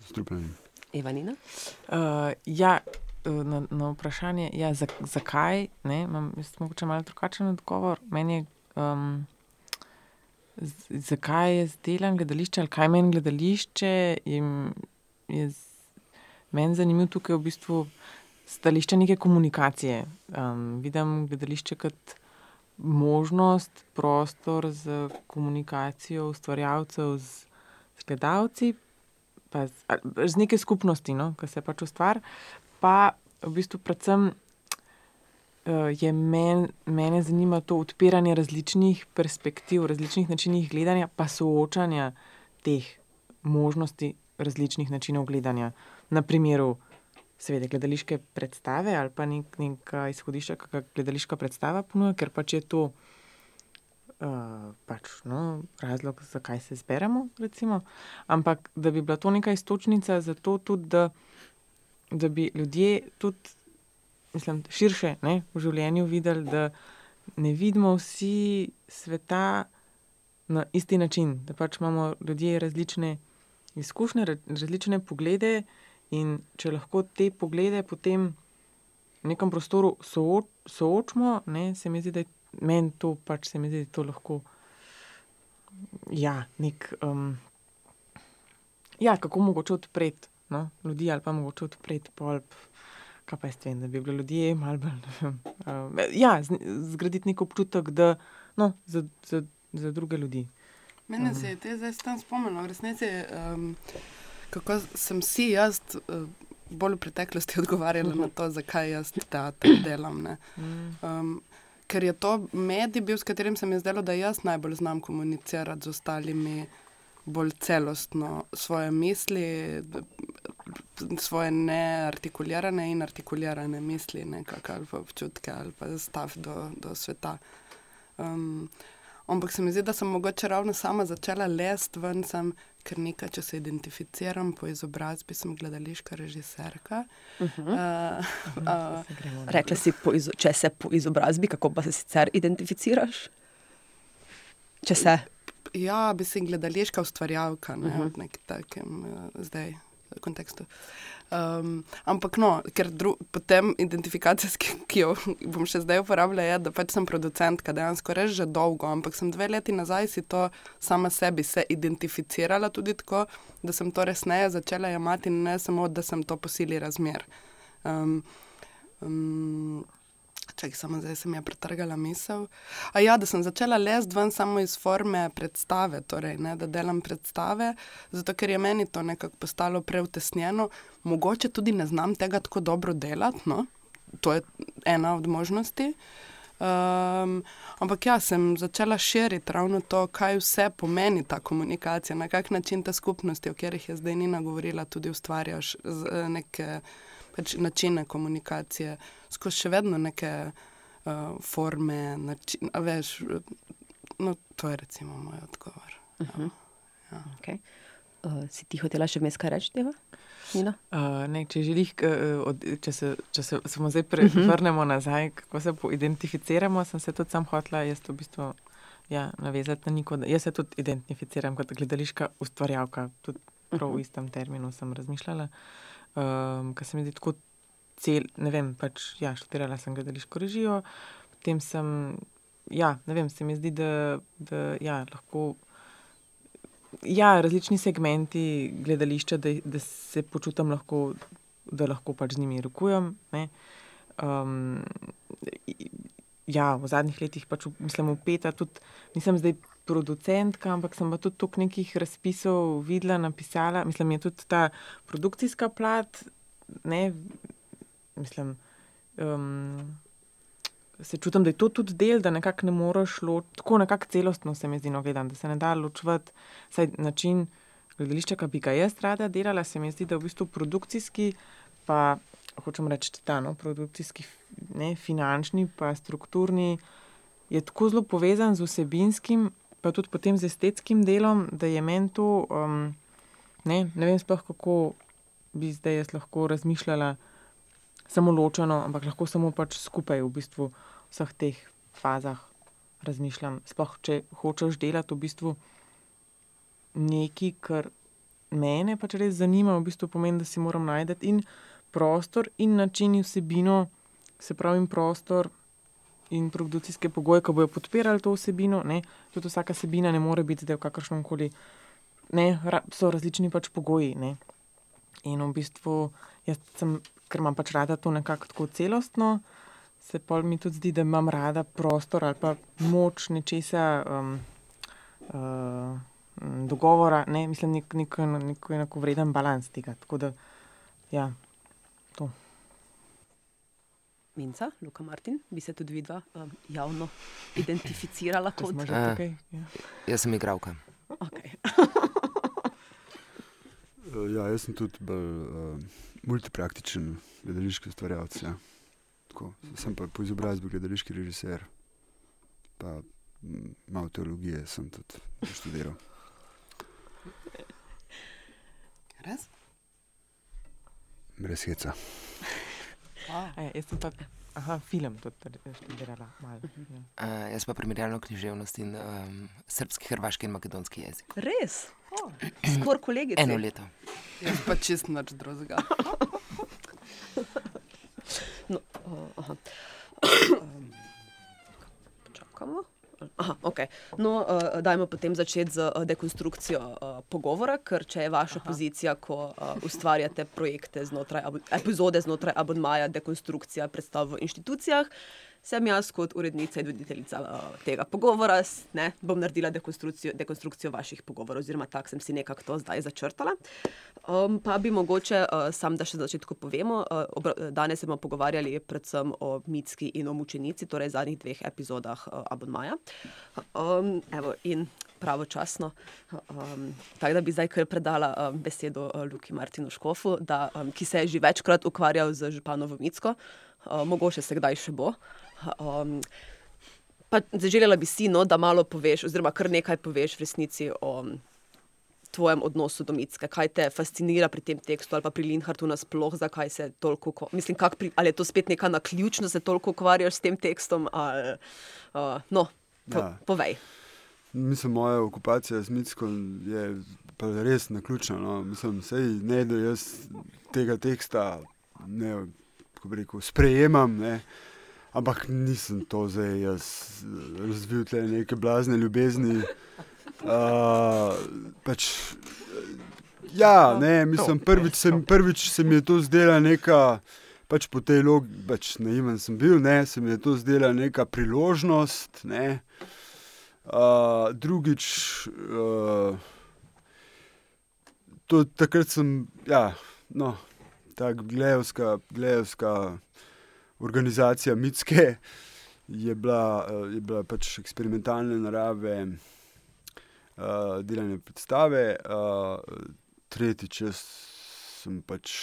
strupljeni. Ivanina? Uh, ja, na, na vprašanje, ja, zakaj, imam morda malo drugačen odgovor. Meni je. Um, zakaj je zdelo gledališče ali kaj meni gledališče. Meni je zanimivo tukaj v bistvu stališče neke komunikacije. Um, vidim gledališče kot možnost, prostor za komunikacijo ustvarjalcev z, z gledalci, pa z, z neke skupnosti, no, ki se pač ustvarja. Pa v bistvu predvsem je men, mene zanima to odpiranje različnih perspektiv, različnih načinov gledanja, pa soočanja teh možnosti različnih načinov gledanja. Na primeru, seveda, gledališke predstave ali pa nek, neka izhodišča, kakšna gledališka predstava ponuja, ker pač je to. Uh, pač, no, razlog, zakaj se zberemo, recimo. ampak da bi bila to neka istočnica za to, tudi, da, da bi ljudje tudi mislim, širše ne, v življenju videli, da ne vidimo vsi sveta na isti način, da pač imamo ljudje različne izkušnje, različne poglede in če lahko te poglede potem v nekem prostoru sooč, soočimo, ne, se mi zdi, da je meni to pač se mi zdi, da je to lahko. Ja, nek, um, ja, kako mogoče odpreti no, ljudi, ali pa mogoče odpreti polp, kaj pa jaz vem, da bi bili ljudje malo bolj. Uh, ja, zgraditi nek občutek, da no, za, za, za druge ljudi. Mene se je te zdaj tam spomnilo, resnici, um, kako sem si jaz. Uh, Bolj v preteklosti <laughs> odgovarjala na to, zakaj jaz teater delam. Um, ker je to medij, bil, s katerim se mi je zdelo, da jaz najbolj znam komunicirati z ostalimi, bolj celostno svoje misli, svoje neartikulirane in artikulirane misli, nekako, ali pa občutke, ali pa stav do, do sveta. Um, ampak se mi zdi, da sem mogoče ravno sama začela lesti ven, sem, ker nekaj, če se identificiram po izobrazbi, sem gledališka režiserka. Uh -huh. uh, uh, Rekla si, če se po izobrazbi, kako pa se sicer identificiraš? Če se. Ja, bi se gledališka ustvarjalka, ne uh -huh. v nekem takem uh, zdaj kontekstu. Um, ampak no, ker dru, potem identifikacijski, ki jo bom še zdaj uporabljala, je, da pač sem producentka, dejansko res že dolgo, ampak sem dve leti nazaj si to sama sebi se identificirala tudi tako, da sem to resneje začela jemati ne samo, da sem to posili razmer. Um, um, Čakaj, samo zdaj se mi je pretrgala misel. A ja, da sem začela lesti ven samo iz forme predstave, torej, ne, da delam predstave, zato ker je meni to nekako postalo preutesnjeno. Mogoče tudi ne znam tega tako dobro delati, no? to je ena od možnosti. Um, ampak ja, sem začela širiti ravno to, kaj vse pomeni ta komunikacija, na kak način te skupnosti, o katerih je zdaj Nina govorila, tudi ustvarjaš z, neke pač, načine komunikacije, skozi še vedno neke uh, forme. Način, veš, no, to je recimo moj odgovor. Uh -huh. ja. okay. uh, si ti hotela še vmes kaj reči, Deva? Uh, ne, če želiš, če se, če se samo zdaj pre, uh mhm. -huh. vrnemo nazaj, kako se identificiramo, sem se tudi sam hotla, jaz to v bistvu ja, navezati na niko. Jaz se tudi identificiram kot gledališka ustvarjalka, tudi prav uh -huh. v istem terminu sem razmišljala, um, ker se mi zdi tako cel, ne vem, pač, ja, študirala sem gledališko režijo, potem sem, ja, ne vem, se mi zdi, da, da ja, lahko ja, različni segmenti gledališča, da, da se počutim lahko, da lahko pač z njimi rokujem. Um, ja, v zadnjih letih pač mislim, upeta tudi nisem zdaj. Producentka, ampak sem pa tudi toliko nekih razpisov videla, napisala. Mislim, je tudi ta produkcijska plat, ne, mislim, um, se čutim, da je to tudi del, da nekako ne moreš ločiti, tako nekako celostno se mi zdi, no, gledam, da se ne da ločiti. Način gledališča, ki bi ga jaz rada delala, se mi zdi, da je v bistvu produkcijski, pa hočem reči, ta no, produkcijski, ne, finančni, pa strukturni, je tako zelo povezan z vsebinskim, pa tudi potem z estetskim delom, da je meni to, um, ne, ne vem sploh, kako bi zdaj jaz lahko razmišljala samo ločeno, ampak lahko samo pač skupaj v bistvu vseh teh fazah razmišljam. Sploh, če hočeš delati v bistvu nekaj, kar mene pač res zanima, v bistvu pomeni, da si moram najti in prostor, in način, in vsebino, se pravi, in prostor. In produkcijske pogoje, ki bodo podpirali to vsebino, ne? tudi vsaka vsebina ne more biti v kakršnem koli, ne, so različni pač pogoji. Ne? In v bistvu, jaz sem ker imam pač rada to nekako tako celostno, se pa mi tudi zdi, da imam rada prostor ali pa moč nečesa, um, uh, dogovora, ne, mislim, nek, nek, nek enako vreden balans tega. Tako da, ja. Minca, Luka Martin, bi se tudi vidva um, javno identificirala kot tukaj. Ja. Jaz sem igralka. Okay. ja, jaz sem tudi bolj. Uh, multipraktičen gledališki ustvarjalec. Ja. Sem pa po izobrazbi gledališki režiser, pa malo teologije sem tudi študiral. Res? Brez heca. Ja, jaz sem pa aha, film tudi študirala. Mal, ja. uh, jaz pa primerjalno književnost in um, srpski, hrvaški in makedonski jezik. Res? Oh, Skoraj kolegi. Eno leto. Jaz pa čist nič drugega. no, uh, <coughs> Čakamo. Aha, okay. no, uh, dajmo potem začeti z uh, dekonstrukcijo uh, pogovora, ker če je vaša Aha. pozicija, ko uh, ustvarjate projekte znotraj, epizode znotraj abonmaja, dekonstrukcija predstav v inštitucijah, uh, sem jaz kot urednica in voditeljica uh, tega pogovora, ne, bom naredila dekonstrukcijo, dekonstrukcijo vaših pogovorov, oziroma tako sem si nekako to zdaj začrtala. Um, pa bi mogoče, uh, sam da še na začetku povemo, uh, danes smo pogovarjali predvsem o mitski in o mučenici, torej zadnjih dveh epizodah uh, Abonmaja. Um, evo, in pravočasno. Um, tako da bi zdaj kar predala um, besedo uh, Luki Martinu Škofu, da, um, ki se je že večkrat ukvarjal z Županovo Mitsko, uh, mogoče se kdaj še bo. Um, Zaželjela bi si, no, da malo poveš, oziroma kar nekaj poveš v resnici o tvojem odnosu do mitske. Kaj te fascinira pri tem tekstu ali pa pri Linhartu nasploh, zakaj se toliko, mislim, pri, ali je to spet neka naključnost, da se toliko ukvarjaš s tem tekstom. Ali, uh, no, po, ja. povej. Mislim, moja okupacija z mitsko je res naključna. No. Mislim, sej, ne, da jaz tega teksta ne, rekel, sprejemam. Ne. Ampak nisem to zdaj jaz razvil, te neke blazne ljubezni. Uh, <laughs> pač, ja, ne, mislim, prvič se, prvič se mi je to zdela neka pač po tej logiki, pač naiven sem bil, ne, se mi je to zdela neka priložnost. Ne. Uh, drugič, uh, to, takrat sem, ja, no, tako glejovska, glejovska organizacija Mitske je bila, uh, je bila pač eksperimentalne narave, uh, delanje predstave. Uh, tretjič, jaz sem pač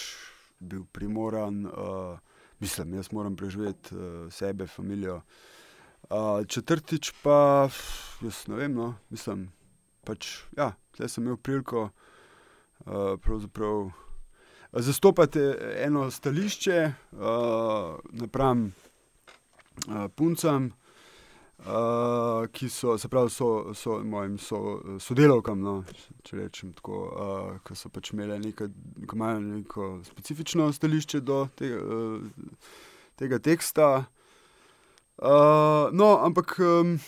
bil primoran, uh, mislim, jaz moram preživeti uh, sebe, družino. Uh, četrtič pa, jaz ne vem, no, mislim, pač, ja, sem imel priliko uh, zastopati eno stališče uh, napram uh, puncam uh, ki so, se pravi, so, so mojim so, sodelavkam, no, če rečem tako, uh, ki so pač imeli neko, neko specifično stališče do tega, uh, tega teksta. Uh, no, ampak. Um,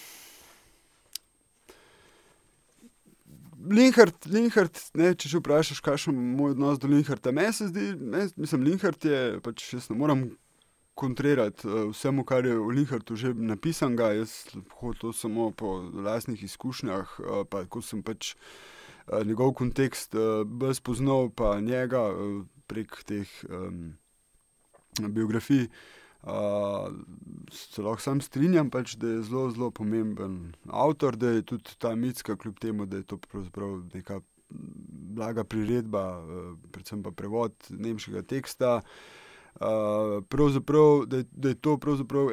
Linhard, Linhard ne, če že vprašaš, kakšen je moj odnos do Linharda, meni se zdi, me, mislim, Linhard je, pač jaz ne morem kontrirati uh, vsemu, kar je v Linhardu že napisano. Jaz to samo po lastnih izkušnjah, uh, pa ko sem pač uh, njegov kontekst bolj spoznal, pa njega prek teh um, biografij. Uh, se lahko sam strinjam, pač, da je zelo, zelo pomemben avtor, da je tudi ta mitska, kljub temu, da je to pravzaprav neka blaga priredba, uh, predvsem pa prevod nemškega teksta. Uh, da, da je to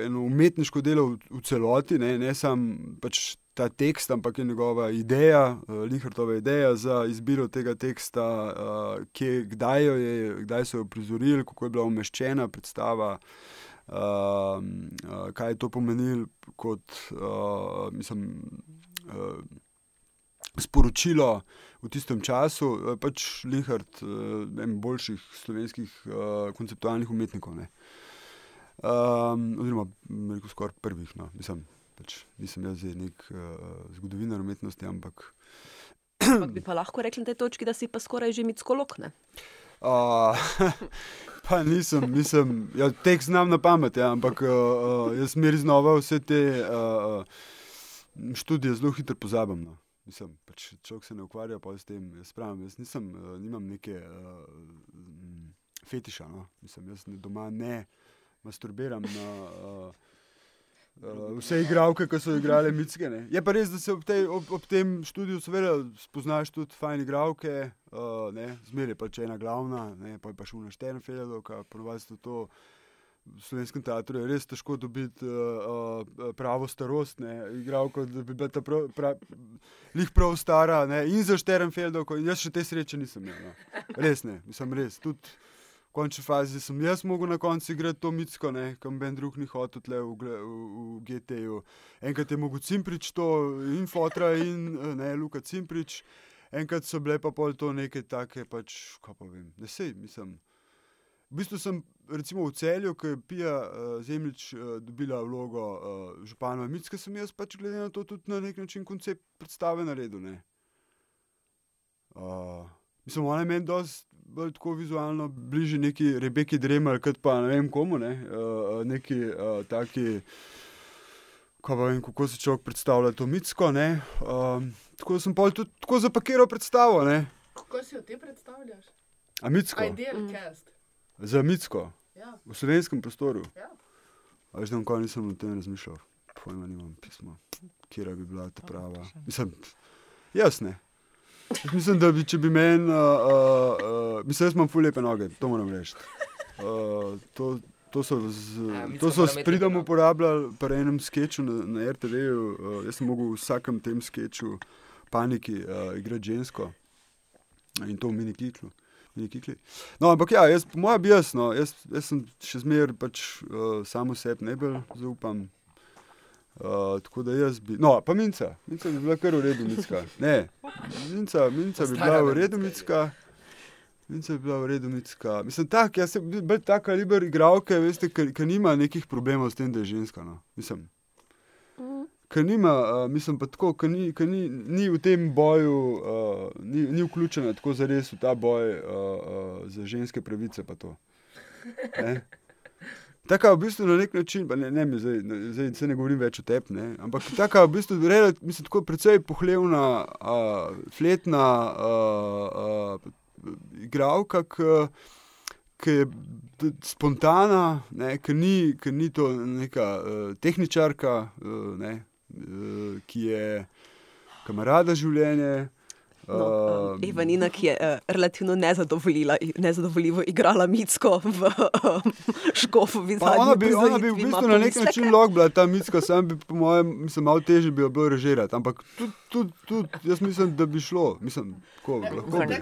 eno umetniško delo v, v celoti, ne, ne samo pač ta tekst, ampak je njegova ideja, uh, Linhartova ideja za izbiro tega teksta, uh, kje, kdaj, je, kdaj so jo prizorili, kako je bila umeščena predstava. Uh, kaj je to pomenilo kot uh, mislim, uh, sporočilo v tistem času, pač Linhard, eh, en boljših slovenskih uh, konceptualnih umetnikov. Um, oziroma, rekel skoraj prvih. No. Mislim, pač, nisem jaz nek uh, zgodovinar umetnosti, ampak. ampak bi pa lahko rekli na tej točki, da si pa skoraj že mitsko lokne. Uh, <laughs> pa nisem, nisem ja, tek znam na pamet, ja, ampak uh, uh, jaz res znova vse te uh, študije zelo hitro pozabim. No. Mislim, pač človek se ne ukvarja s tem. Jaz, pravim, jaz nisem, uh, nimam neke uh, fetiša. No? Mislim, jaz ne, doma ne masturbiram na uh, uh, vse igralke, ki so igrale mitske. Ne? Je pa res, da se ob, tej, ob, ob tem študiju spoznaš tudi fajn igralke, uh, zmeraj je pač ena glavna, ne? pa je pa šlo na Šternfeldu, ki ponovadi to. v slovenskem teatru je res težko dobiti uh, uh, pravo starost, igralko, da bi bila ta prav, prav, lih prav stara ne? in za Šterenfeldov. Jaz še te sreče nisem imel. No. Res ne, nisem res. Tudi končni fazi sem jaz mogel na koncu igrati to mitsko, kam ben drug ni hotel tle v, v, v GT-ju. Enkrat je mogel Cimprič to in Fotra in ne, Luka Cimprič. Enkrat so bile pa pol to neke take, pač, kaj pa vem, ne sej, mislim. V bistvu sem recimo v celju, ki je Pija uh, Zemljič uh, dobila vlogo uh, župana Mitska, sem jaz pač glede na to tudi na nek način koncept predstave naredil. Uh, mislim, ona je meni dosti bolj tako vizualno bližje neki Rebeki Dremer, kot pa ne vem komu, ne? uh, neki uh, taki. Vem, kako se človek predstavlja to mitsko. Um, tako sem pa tudi tako zapakiral predstavo. Ne? Kako si jo ti predstavljaš? A mitsko. Ideal mm. cast. Za mitsko. Ja. V slovenskem prostoru. Ja. Veš, da nikoli nisem o tem razmišljal. Pojma nimam pisma, kje bi bila ta prava. Mislim, jaz. Mislim, da bi, če bi meni, uh, uh, mislim, jaz imam fulepe noge, to moram reči. Uh, to, to so z, ja, to so s pridom uporabljali pri enem sketchu na, na RTV-ju. Uh, jaz sem mogel v vsakem tem sketchu paniki uh, igrati žensko in to v mini kitlu. No, ampak ja, jaz, po mojem, bi jaz, no, jaz, jaz sem še zmeraj pač, uh, samo sebi ne bolj zaupam. Uh, tako da jaz bi. No, pa minca, minca bi bila kar v redu, minca. Ne, minca, minca bi bila v redu, minca. Minca bi bila v redu, minca. Mislim, tak, jaz sem bil tak kaliber igralke, veste, ker nima nekih problemov s tem, da je ženska. No. Mislim ki nima, uh, mislim pa tako, ki ni, ni, ni v tem boju, uh, ni, ni vključena tako za res v ta boj uh, uh, za ženske pravice. Taka v bistvu na nek način, ne, ne, mi zdaj, ne, zdaj se ne govorim več o tebi, ne, ampak taka v bistvu rela- mislim, tako precej pohlevna, uh, fletna uh, uh, igralka, ki je spontana, ne, ki ni, ki ni to neka uh, tehničarka, uh, ne, uh, ki je kamarada življenje. No, um, Ivanina, ki je uh, relativno nezadovoljivo igrala Mitsko v um, Škofovi Pa ona bi, ona bi v bistvu na nek način lahko bila ta mitska, sam bi, po mojem, mislim, malo težje bi jo bilo režirati. Ampak tudi, tudi, tudi, jaz mislim, da bi šlo. Mislim, ko, lahko bi.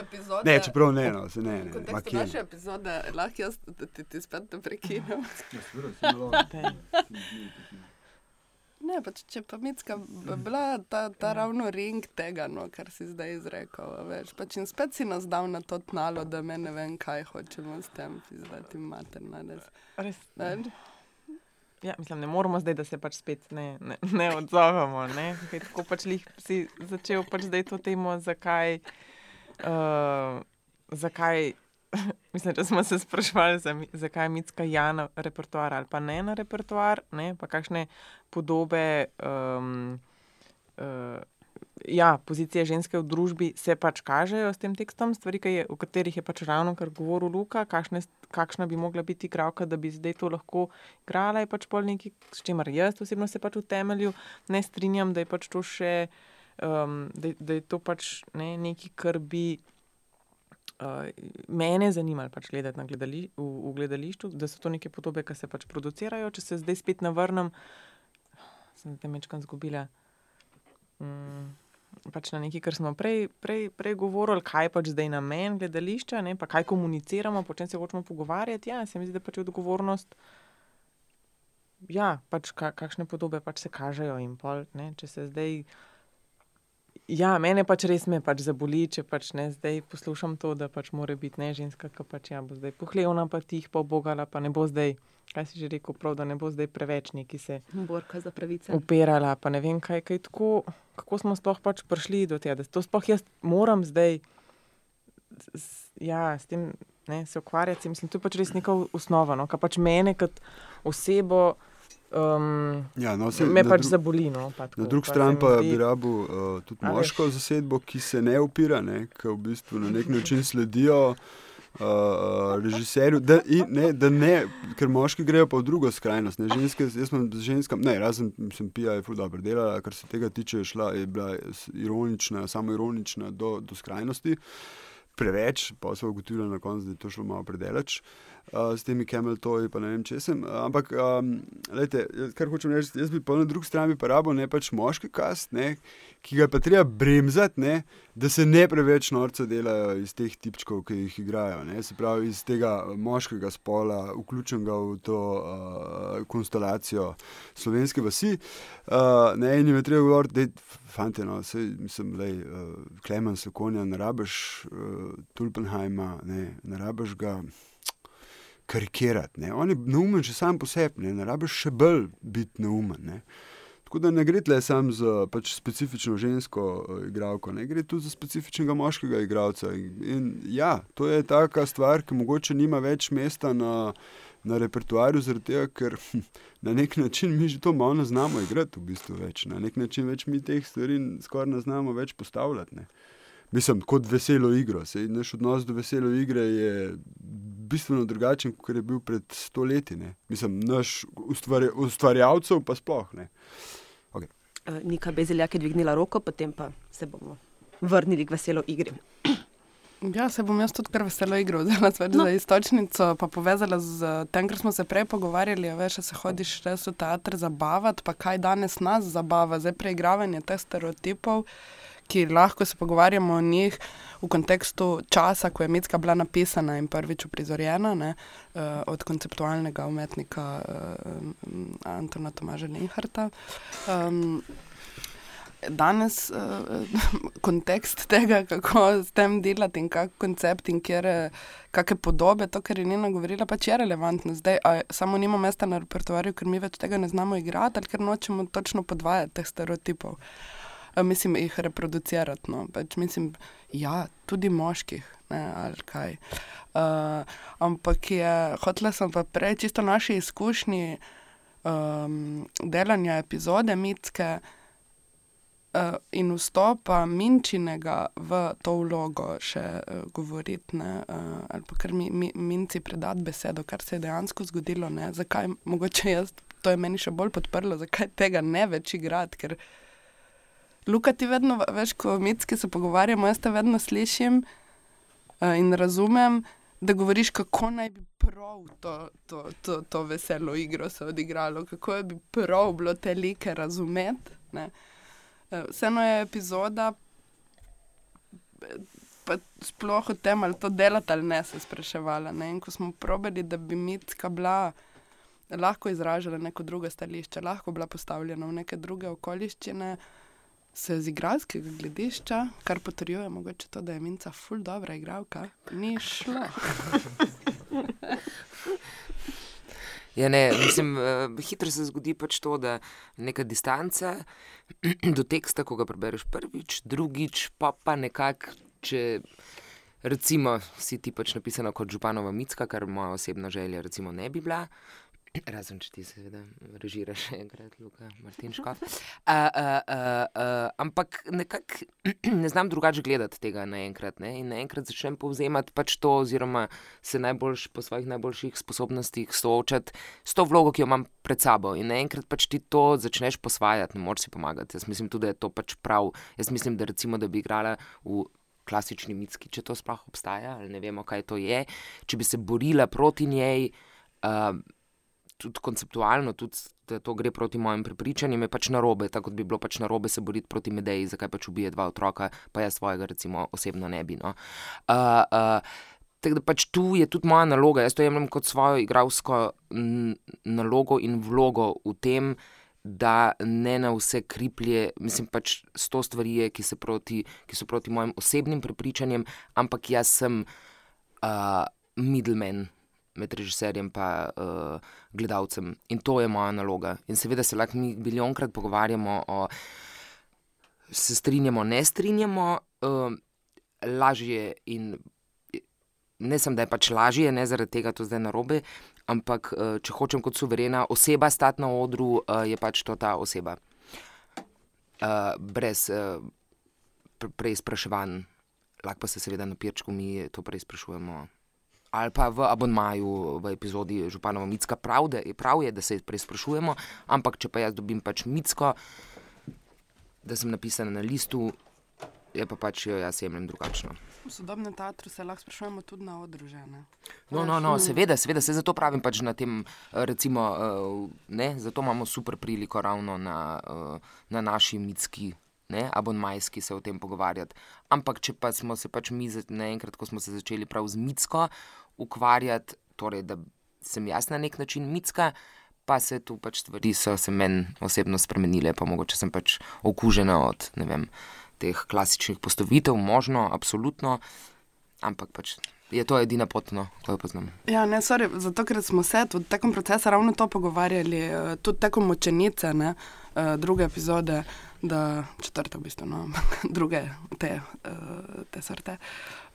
epizode. Ne, čeprav ne, no, se ne, ne. Kje. naše epizode lahko jaz ti, ti, spet ne prekinem. <laughs> Ne, pač, če pa mitska bi bila ta, ta ravno ring tega, no, kar si zdaj izrekel. Veš, pač in spet si nas dal na to tnalo, da me ne vem, kaj hočemo s tem, izdati materna. res. Res, Ne? ja, mislim, ne moramo zdaj, da se pač spet ne, ne, ne odzovemo. Ne? Kaj, tako pač si začel pač zdaj to temo, zakaj. Uh, zakaj <laughs> Mislim, da smo se sprašvali, zakaj je mitska ja na repertoar ali pa ne na repertoar, ne? pa kakšne podobe, um, uh, ja, pozicije ženske v družbi se pač kažejo s tem tekstom, stvari, je, o katerih je pač ravno kar govoril Luka, kakšne, kakšna bi mogla biti igralka, da bi zdaj to lahko igrala, je pač pol nekaj, s čimer jaz osebno se pač v temelju ne strinjam, da je pač to še, um, da, da je to pač ne, nekaj, kar bi. Uh, mene zanima pač gledati gledali, v, v gledališču, da so to neke podobe, ki se pač producirajo. Če se zdaj spet navrnem, sem te mečkam zgubila. Mm, pač na nekaj, kar smo prej, prej, prej govorili, kaj je pač zdaj namen gledališča, ne, pa kaj komuniciramo, po čem se hočemo pogovarjati. Ja, se mi zdi, da pač je odgovornost. Ja, pač ka, kakšne podobe pač se kažejo in pol, ne, če se zdaj. Ja, mene pač res me pač zaboli, če pač ne zdaj poslušam to, da pač mora biti ne ženska, ki pač ja, bo zdaj pohlevna, pa tih pa obogala, pa ne bo zdaj, kaj si že rekel, prav, da ne bo zdaj preveč neki se Borka za pravice. upirala, pa ne vem kaj, kaj tako, kako smo sploh pač prišli do tega, da to sploh jaz moram zdaj s- ja, s tem ne, se ukvarjati. Mislim, to je pač res neka osnova, no, kar pač mene kot osebo um, Ja, no, saj me pač zaboli. No, pa tako, Na drugi pa se strani pa zdi- bi rabil uh, tudi A, moško zasedbo, ki se ne upira, ne, ki v bistvu na nek način sledijo uh, režiserju. Da, in, ne, da ne, ker moški grejo pa v drugo skrajnost. Ne, ženske, jaz sem z ženskami, ne, razen sem Pija je ful dobro delala, kar se tega tiče, je, šla, je bila ironična, samo ironična do, do skrajnosti. Preveč, pa so ugotovili na koncu, da je to šlo malo predelač. Uh, s temi kameltoji, pa ne vem, če sem. Ampak, um, lejte, kar hočem reči, jaz bi pa na drugi strani pa rabo ne pač moški kast, ne, ki ga je pa treba bremzati, ne, da se ne preveč norce delajo iz teh tipčkov, ki jih igrajo. Ne, se pravi, iz tega moškega spola, vključenega v to uh, konstelacijo slovenske vasi. Uh, ne, in jim je treba govoriti, da fante, no, sej, mislim, da je uh, Klemen Sokonja, ne rabiš uh, Tulpenheima, ne, ne rabiš ga karikirati. Ne. On je neumen že sam po sebi, ne, ne rabiš še bolj biti neumen. Ne. Tako da ne gre le samo za pač, specifično žensko uh, igralko, ne gre tudi za specifičnega moškega igralca. In, in ja, to je taka stvar, ki mogoče nima več mesta na, na repertoarju, zaradi tega, ker hm, na nek način mi že to malo ne znamo igrati, v bistvu več. Na nek način več mi teh stvari skoraj ne znamo več postavljati. Ne. Mislim, kot veselo igro. Sej, naš odnos do veselo igre je bistveno drugačen, kot je bil pred stoletji. Ne. Mislim, naš ustvarja, ustvarjalcev pa sploh ne. Uh, Nika Bezeljak je dvignila roko, potem pa se bomo vrnili k veselo igri. <clears throat> Ja, se bom jaz tudi kar veselo igral, zelo sveč No. za istočnico, pa povezala z tem, kar smo se prej pogovarjali, a veš, se hodiš res v teater zabavati, pa kaj danes nas zabava, zdaj preigravanje teh stereotipov, ki lahko se pogovarjamo o njih v kontekstu časa, ko je Mitska bila napisana in prvič uprizorjena, ne, uh, od konceptualnega umetnika uh, Antona Tomaža Linharta. Um, danes uh, kontekst tega, kako s tem delati in kak koncept in kjer, kakšne podobe, to, kar je Nina govorila, pač je relevantno. Zdaj, a samo nima mesta na repertoarju, ker mi več tega ne znamo igrati ali ker nočemo točno podvajati teh stereotipov. uh, mislim, jih reproducirati. No. Pač, mislim, ja, tudi moških, ne, ali kaj. Uh, ampak je, hotela sem pa prej čisto naši izkušnji um, delanja epizode mitske uh, in vstopa minčinega v to vlogo še uh, govoriti, ne, uh, ali pa kar mi, mi, minci predati besedo, kar se je dejansko zgodilo, ne, zakaj, mogoče jaz, to je meni še bolj podprlo, zakaj tega ne več igrati, ker Luka ti vedno, veš, ko mitski se pogovarjamo, jaz te vedno slišim uh, in razumem, da govoriš, kako naj bi prav to, to, to, to veselo igro se odigralo, kako je bi prav bilo te like razumeti. Eh, vseeno je epizoda, pa sploh o tem, ali to delati ali ne, se spraševala. Ne? Ko smo probali, da bi mitka bila lahko izražala neko drugo stališče, lahko bila postavljena v neke druge okoliščine, se z igralskega gledišča, kar potrjuje mogoče to, da je minca ful dobra igralka, ni šlo. Ja, ne, mislim, uh, hitro se zgodi pač to, da neka distanca <clears throat> do teksta, ko ga prebereš prvič, drugič, pa pa nekako, če recimo si ti pač napisana kot županova mitska, kar moja osebna želja recimo ne bi bila, <clears throat> Razen če ti seveda režiraš še enkrat, Luka, Martinško. Uh, uh, uh, uh, ampak nekako <clears throat> ne znam drugače gledati tega naenkrat. Ne? In naenkrat začnem povzemati pač to, oziroma se najboljš po svojih najboljših sposobnostih soočati s to vlogo, ki jo imam pred sabo. In naenkrat pač ti to začneš posvajati, ne moreš si pomagati. Jaz mislim tudi, da je to pač prav. Jaz mislim, da recimo, da bi igrala v. Klasični mitski, če to sploh obstaja, ali ne vemo, kaj to je. Če bi se borila proti njej, uh, tudi konceptualno, tudi da to gre proti mojim prepričanjem, je pač narobe, tako bi bilo pač narobe se boriti proti mediji, zakaj pač ubije dva otroka, pa jaz svojega, recimo, osebno ne bi. No. Uh, uh, Tako da pač tu je tudi moja naloga, jaz to jemljem kot svojo igralsko nalogo in vlogo v tem, da ne na vse kriplje, mislim pač sto stvari, ki, proti, ki so proti mojim osebnim prepričanjem, ampak jaz sem uh, middleman med režiserjem in uh, gledalcem. In to je moja naloga. In seveda se lahko mi milijonkrat pogovarjamo o se strinjamo, ne strinjamo, uh, lažje in. Ne sem, da je pač lažje, ne zaradi tega, to zdaj narobe, ampak uh, če hočem kot suverena oseba stati na odru, uh, je pač to ta oseba. Uh, brez uh, preizpraševanj, lahko pa se seveda na pirčku mi to preizprašujemo ali pa v abonmaju v epizodi Županova Mitska, prav, da prav, je, da se preizprašujemo, ampak če pa jaz dobim pač Mitsko, da sem napisan na listu, je pa pač jo jaz jemljem drugačno. V sodobnem teatru se lahko sprašujemo tudi na odružene. No, no, no, seveda, seveda se zato pravim pač na tem, recimo, ne, zato imamo super priliko ravno na, na naši mitski ne, abonmajski se o tem pogovarjati. Ampak, če pa smo se pač mi, naenkrat, ko smo se začeli prav z mitsko ukvarjati, torej, da sem jaz na nek način mitska, pa se tu pač stvari so se meni osebno spremenile, pa mogoče sem pač okužena od vem, teh klasičnih postavitev, možno, absolutno, ampak pač. Je to edina pot, no, ko jo poznam. Ja, ne, sorry, zato, ker smo se v tekom procesa ravno to pogovarjali, eh, tudi tekom močenice, ne, eh, druge epizode da četrte v bistvu, no, <laughs> druge te, uh, te sorte.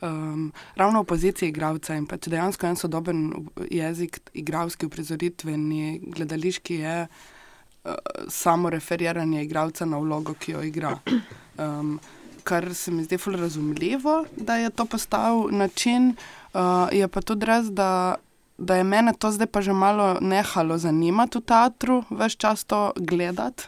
Um, ravno v poziciji igralca in pač dejansko en sodoben jezik, igralski, uprizoritveni, gledališki je uh, samo referiranje igralca na vlogo, ki jo igra. Um, kar se mi zdi fully razumljivo, da je to postal način, uh, je pa tudi res, da. Da je mene to zdaj pa že malo nehalo zanimati v teatru, več čas to gledati.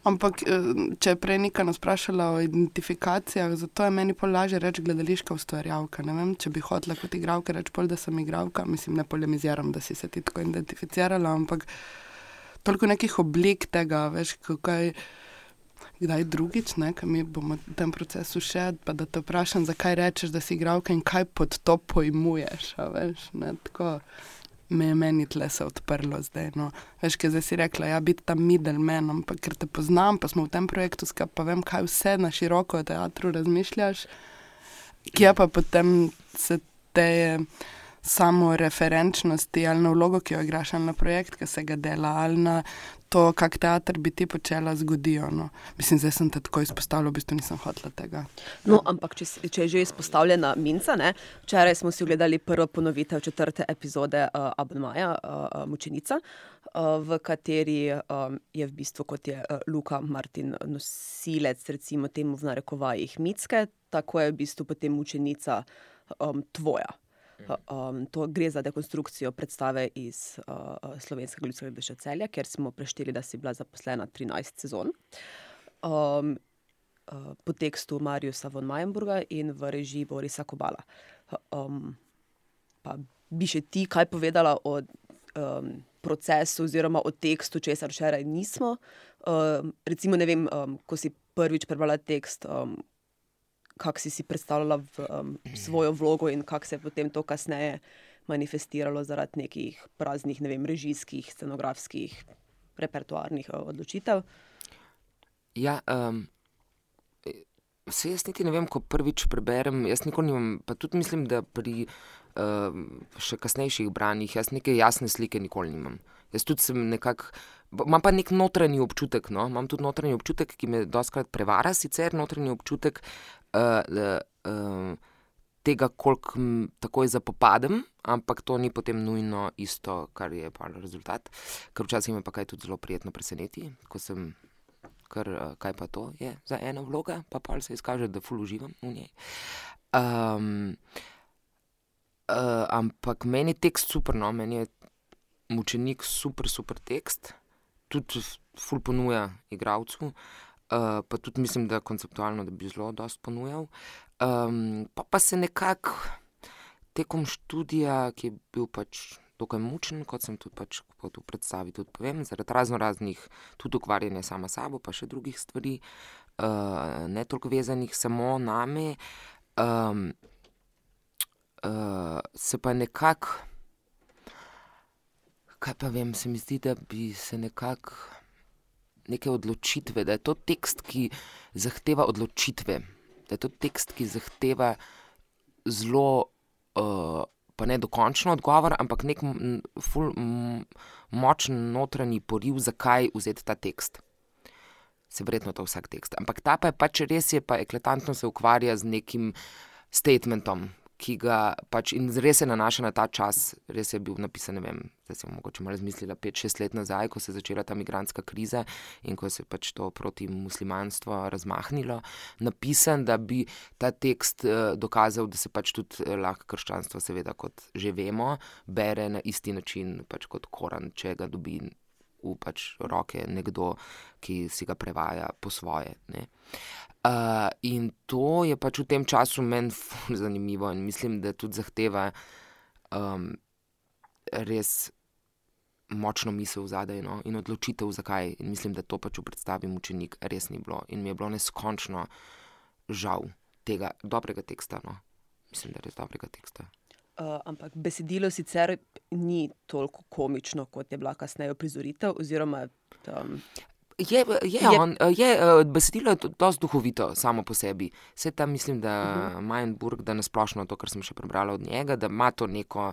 Ampak, eh, če je prej nekaj nas vprašala o identifikacijah, zato je meni lažje reči gledališka ustvarjalka. Ne vem, če bi hotela kot igralka reči, pol, da sem igralka, mislim, ne polemiziram, da si se ti tako identificirala, ampak toliko nekih oblik tega, veš, kaj. Kdaj drugič, ne, kaj mi bomo v tem procesu še, pa da te vprašam, zakaj rečeš, da si igralka in kaj pod to pojmuješ. Veš, ne, tako, me je meni tle se odprlo zdaj. No. Veš, kaj zdaj si rekla, ja, biti tam middleman, ampak ker te poznam, pa smo v tem projektu skupaj, pa vem, kaj vse na široko v teatru razmišljaš, kje pa potem se te samo referenčnosti ali na vlogo, ki jo igraš, ali na projekt, ki se ga dela, ali na to, kak teater bi ti počela, zgodijo. No. Mislim, zdaj sem te tako izpostavila, v bistvu nisem hotela tega. No, ampak če, če je že izpostavljena minca, ne? včeraj smo si ogledali prvo ponovitev četrte epizode uh, Abonmaja, uh, Mučenica, uh, v kateri um, je v bistvu kot je uh, Luka Martin nosilec, recimo temu v narekovajih mitske, tako je v bistvu potem mučenica um, tvoja. Um, to gre za dekonstrukcijo predstave iz uh, slovenskega ljudskega gledališča celja, ker smo prešteli, da si bila zaposlena 13 sezon. Um, po tekstu Mariusa von Majenburga in v režiji Borisa Kobala. Um, pa bi še ti kaj povedala o um, procesu oziroma o tekstu, česar včeraj nismo. Um, recimo, ne vem, um, ko si prvič prebrala tekst, um, kako si si predstavljala v, um, svojo vlogo in kako se je potem to kasneje manifestiralo zaradi nekih praznih, ne vem, režijskih, scenografskih, repertoarnih uh, odločitev. Ja, um, vse jaz niti ne vem, ko prvič preberem. Jaz nikoli nimam, pa tudi mislim, da pri um, še kasnejših branjih jaz neke jasne slike nikoli nimam. Jaz tudi sem nekako. Imam pa nek notranji občutek, no? imam tudi notranji občutek, ki me doskrat prevara, sicer notranji občutek, uh, uh, tega, koliko takoj zapopadem, ampak to ni potem nujno isto, kar je pa rezultat. Ker včasih me pa kaj tudi zelo prijetno preseneti, ko sem, kar, uh, kaj pa to je za eno vlogo, pa pa se izkaže, da ful uživam v njej. Um, uh, ampak meni je tekst super, no, meni je mučenik super, super tekst, tudi ful ponuja igravcu. Uh, pa tudi mislim, da konceptualno da bi zelo dosto ponujal. Um, pa, pa se nekako tekom študija, ki je bil pač dokaj mučen, kot sem tudi pač po tu predstavi, tudi povem, zaradi razno raznih, tudi ukvarjanja sama sabo, pa še drugih stvari, uh, ne toliko vezanih samo name, um, uh, se pa nekako, kaj pa vem, se mi zdi, da bi se nekako neke odločitve, da je to tekst, ki zahteva odločitve, da je to tekst, ki zahteva zelo, uh, pa ne dokončen odgovor, ampak nek ful, močen notranji poriv, zakaj vzeti ta tekst. Se verjetno to vsak tekst. Ampak ta pa je pač res, je pa eklatantno se ukvarja z nekim statementom, ki ga pač in res se nanaša na ta čas. Res je bil napisan, ne vem, zdaj sem mogoče malo razmislila, pet, šest let nazaj, ko se je začela ta migranska kriza in ko se je pač to proti muslimanstvu razmahnilo. Napisan, da bi ta tekst uh, dokazal, da se pač tudi uh, lahko krščanstvo, seveda, kot že vemo, bere na isti način pač kot Koran, če ga dobi. V pač roke nekdo, ki si ga prevaja po svoje. Uh, in to je pač v tem času meni <laughs> zanimivo in mislim, da tudi zahteva um, res močno misel zadaj no? in odločitev, zakaj. In mislim, da to pač v predstavi mučenik res ni bilo in mi je bilo neskončno žal tega dobrega teksta. No? Mislim, da je res dobrega teksta. Uh, ampak besedilo sicer ni toliko komično, kot je bila kasneje prizoritev. Oziroma, um, Je, je, je, on, je uh, besedilo je dosti duhovito samo po sebi. Vse tam mislim, da uh -huh. Majnburg, da nasplošno to, kar sem še prebrala od njega, da ima to neko.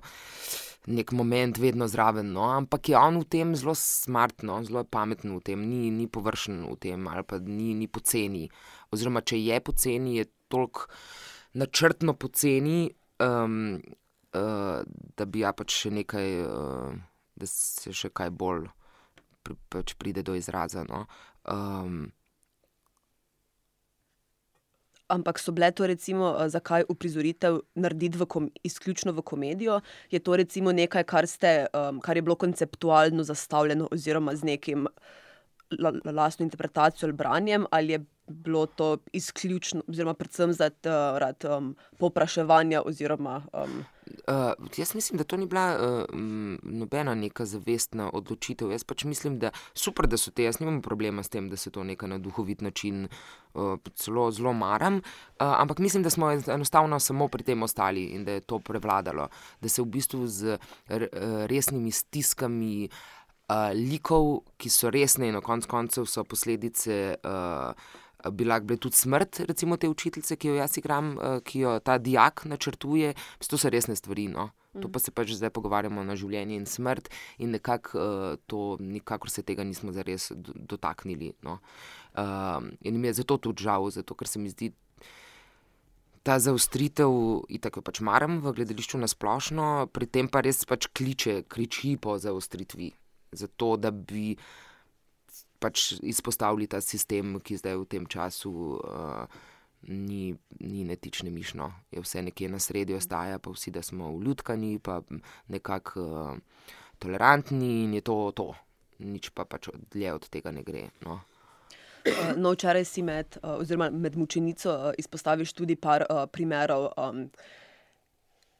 Nek moment vedno zraven, no? ampak je on v tem zelo smartno, zelo pameten v tem, ni, ni površen v tem, ali pa ni, ni poceni. Oziroma, če je poceni, je toliko načrtno poceni, um, da bi ja pač še nekaj, uh, da se še kaj bolj pač pride do izraza. No. Um, Ampak so bile to, recimo, eh, zakaj uprizoritev narediti v kom, izključno v komedijo? Je to nekaj, kar, ste, um, kar je bilo konceptualno zastavljeno, oziroma z nekim la, la, lastno interpretacijo ali branjem, ali je bilo to izključno, oziroma predvsem zaradi um, popraševanja oziroma um, Uh, jaz mislim, da to ni bila uh, nobena neka zavestna odločitev. Jaz pač mislim, da super, da so te. Jaz nimam problema s tem, da se to nekaj na duhovit način uh, zelo, zelo maram. Uh, ampak mislim, da smo enostavno samo pri tem ostali in da je to prevladalo. Da se v bistvu z resnimi stiskami uh, likov, ki so resne in na koncu koncev so posledice. Uh, bi lahko bila tudi smrt, recimo te učiteljice, ki jo jaz igram, uh, ki jo ta dijak načrtuje. To so resne stvari. No? To pa se pač zdaj pogovarjamo na življenje in smrt, in nekako uh, to, nikakor se tega nismo zares dotaknili. No. Uh, in mi je zato tudi žal, zato ker se mi zdi ta zaostritev, in tako pač maram v gledališču na splošno, pri tem pa res pač kliče, kriči po zaostritvi, zato da bi pač izpostavili ta sistem, ki zdaj v tem času. Uh, Ni, ni netične mišno, je vse nekje na sredi, ostaja pa vsi, da smo vljudkani, pa nekako uh, tolerantni in je to to. Nič pa pač dlje od tega ne gre. No. Uh, no, včeraj si med, uh, med mučenico izpostaviš tudi par uh, primerov um,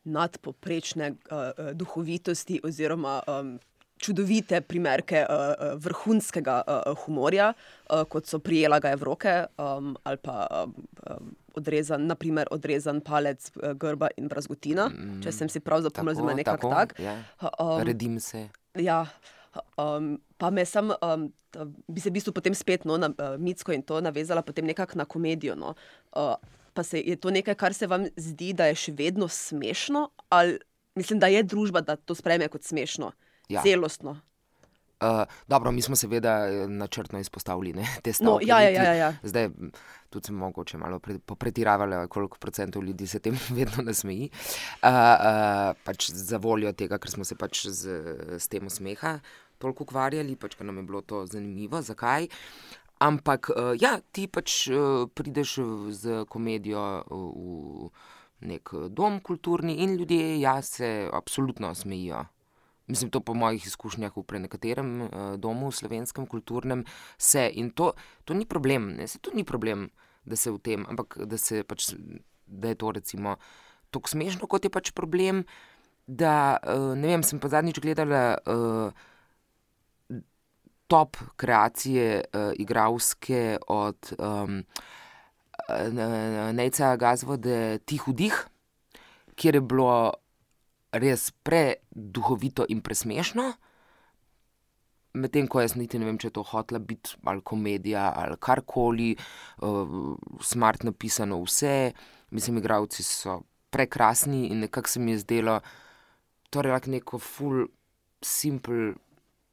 nadpoprečne uh, duhovitosti oziroma um, čudovite primerke uh, vrhunskega uh, humorja, uh, kot so prijela ga Evrope um, ali pa um, odrezan, naprimer, odrezan palec uh, grba in brazgotina. Mm, če sem si prav zapomnil, zelo nekako tak. Ja. Um, Redim se. Ja. Um, pa me sem, um, bi se v bistvu potem spet no, na uh, mitsko in to navezala nekako na komedijo. No. Uh, pa se, je to nekaj, kar se vam zdi, da je še vedno smešno, ali mislim, da je družba, da to sprejme kot smešno? Ja. celostno. Uh, dobro, mi smo seveda eh, načrtno izpostavili ne, te stvari. No, ja, ja, ja, ja. Zdaj, tudi smo mogoče malo popretiravali, koliko procentov ljudi se tem <laughs> vedno nasmeji. Uh, uh, pač za voljo tega, ker smo se pač z, z tem usmeha toliko ukvarjali, pač, ker nam je bilo to zanimivo, zakaj. Ampak, uh, ja, ti pač uh, prideš z komedijo v nek dom kulturni in ljudje ja, se absolutno smejijo. Mislim, to po mojih izkušnjah v prenekaterem uh, domu, slovenskem, kulturnem, se in to, to ni problem, ne? se to ni problem, da se v tem, ampak da, pač, da je to recimo tako smešno, kot je pač problem. Da, uh, ne vem, sem pa zadnjič gledala uh, top kreacije uh, igralske od um, Neca Gazvode Tih vdih, kjer je bilo res preduhovito in presmešno. Medtem ko jaz niti ne vem, če je to hotla biti ali komedija ali karkoli, uh, smart napisano vse, mislim, igravci so prekrasni in nekako se mi je zdelo, torej lahko neko full, simple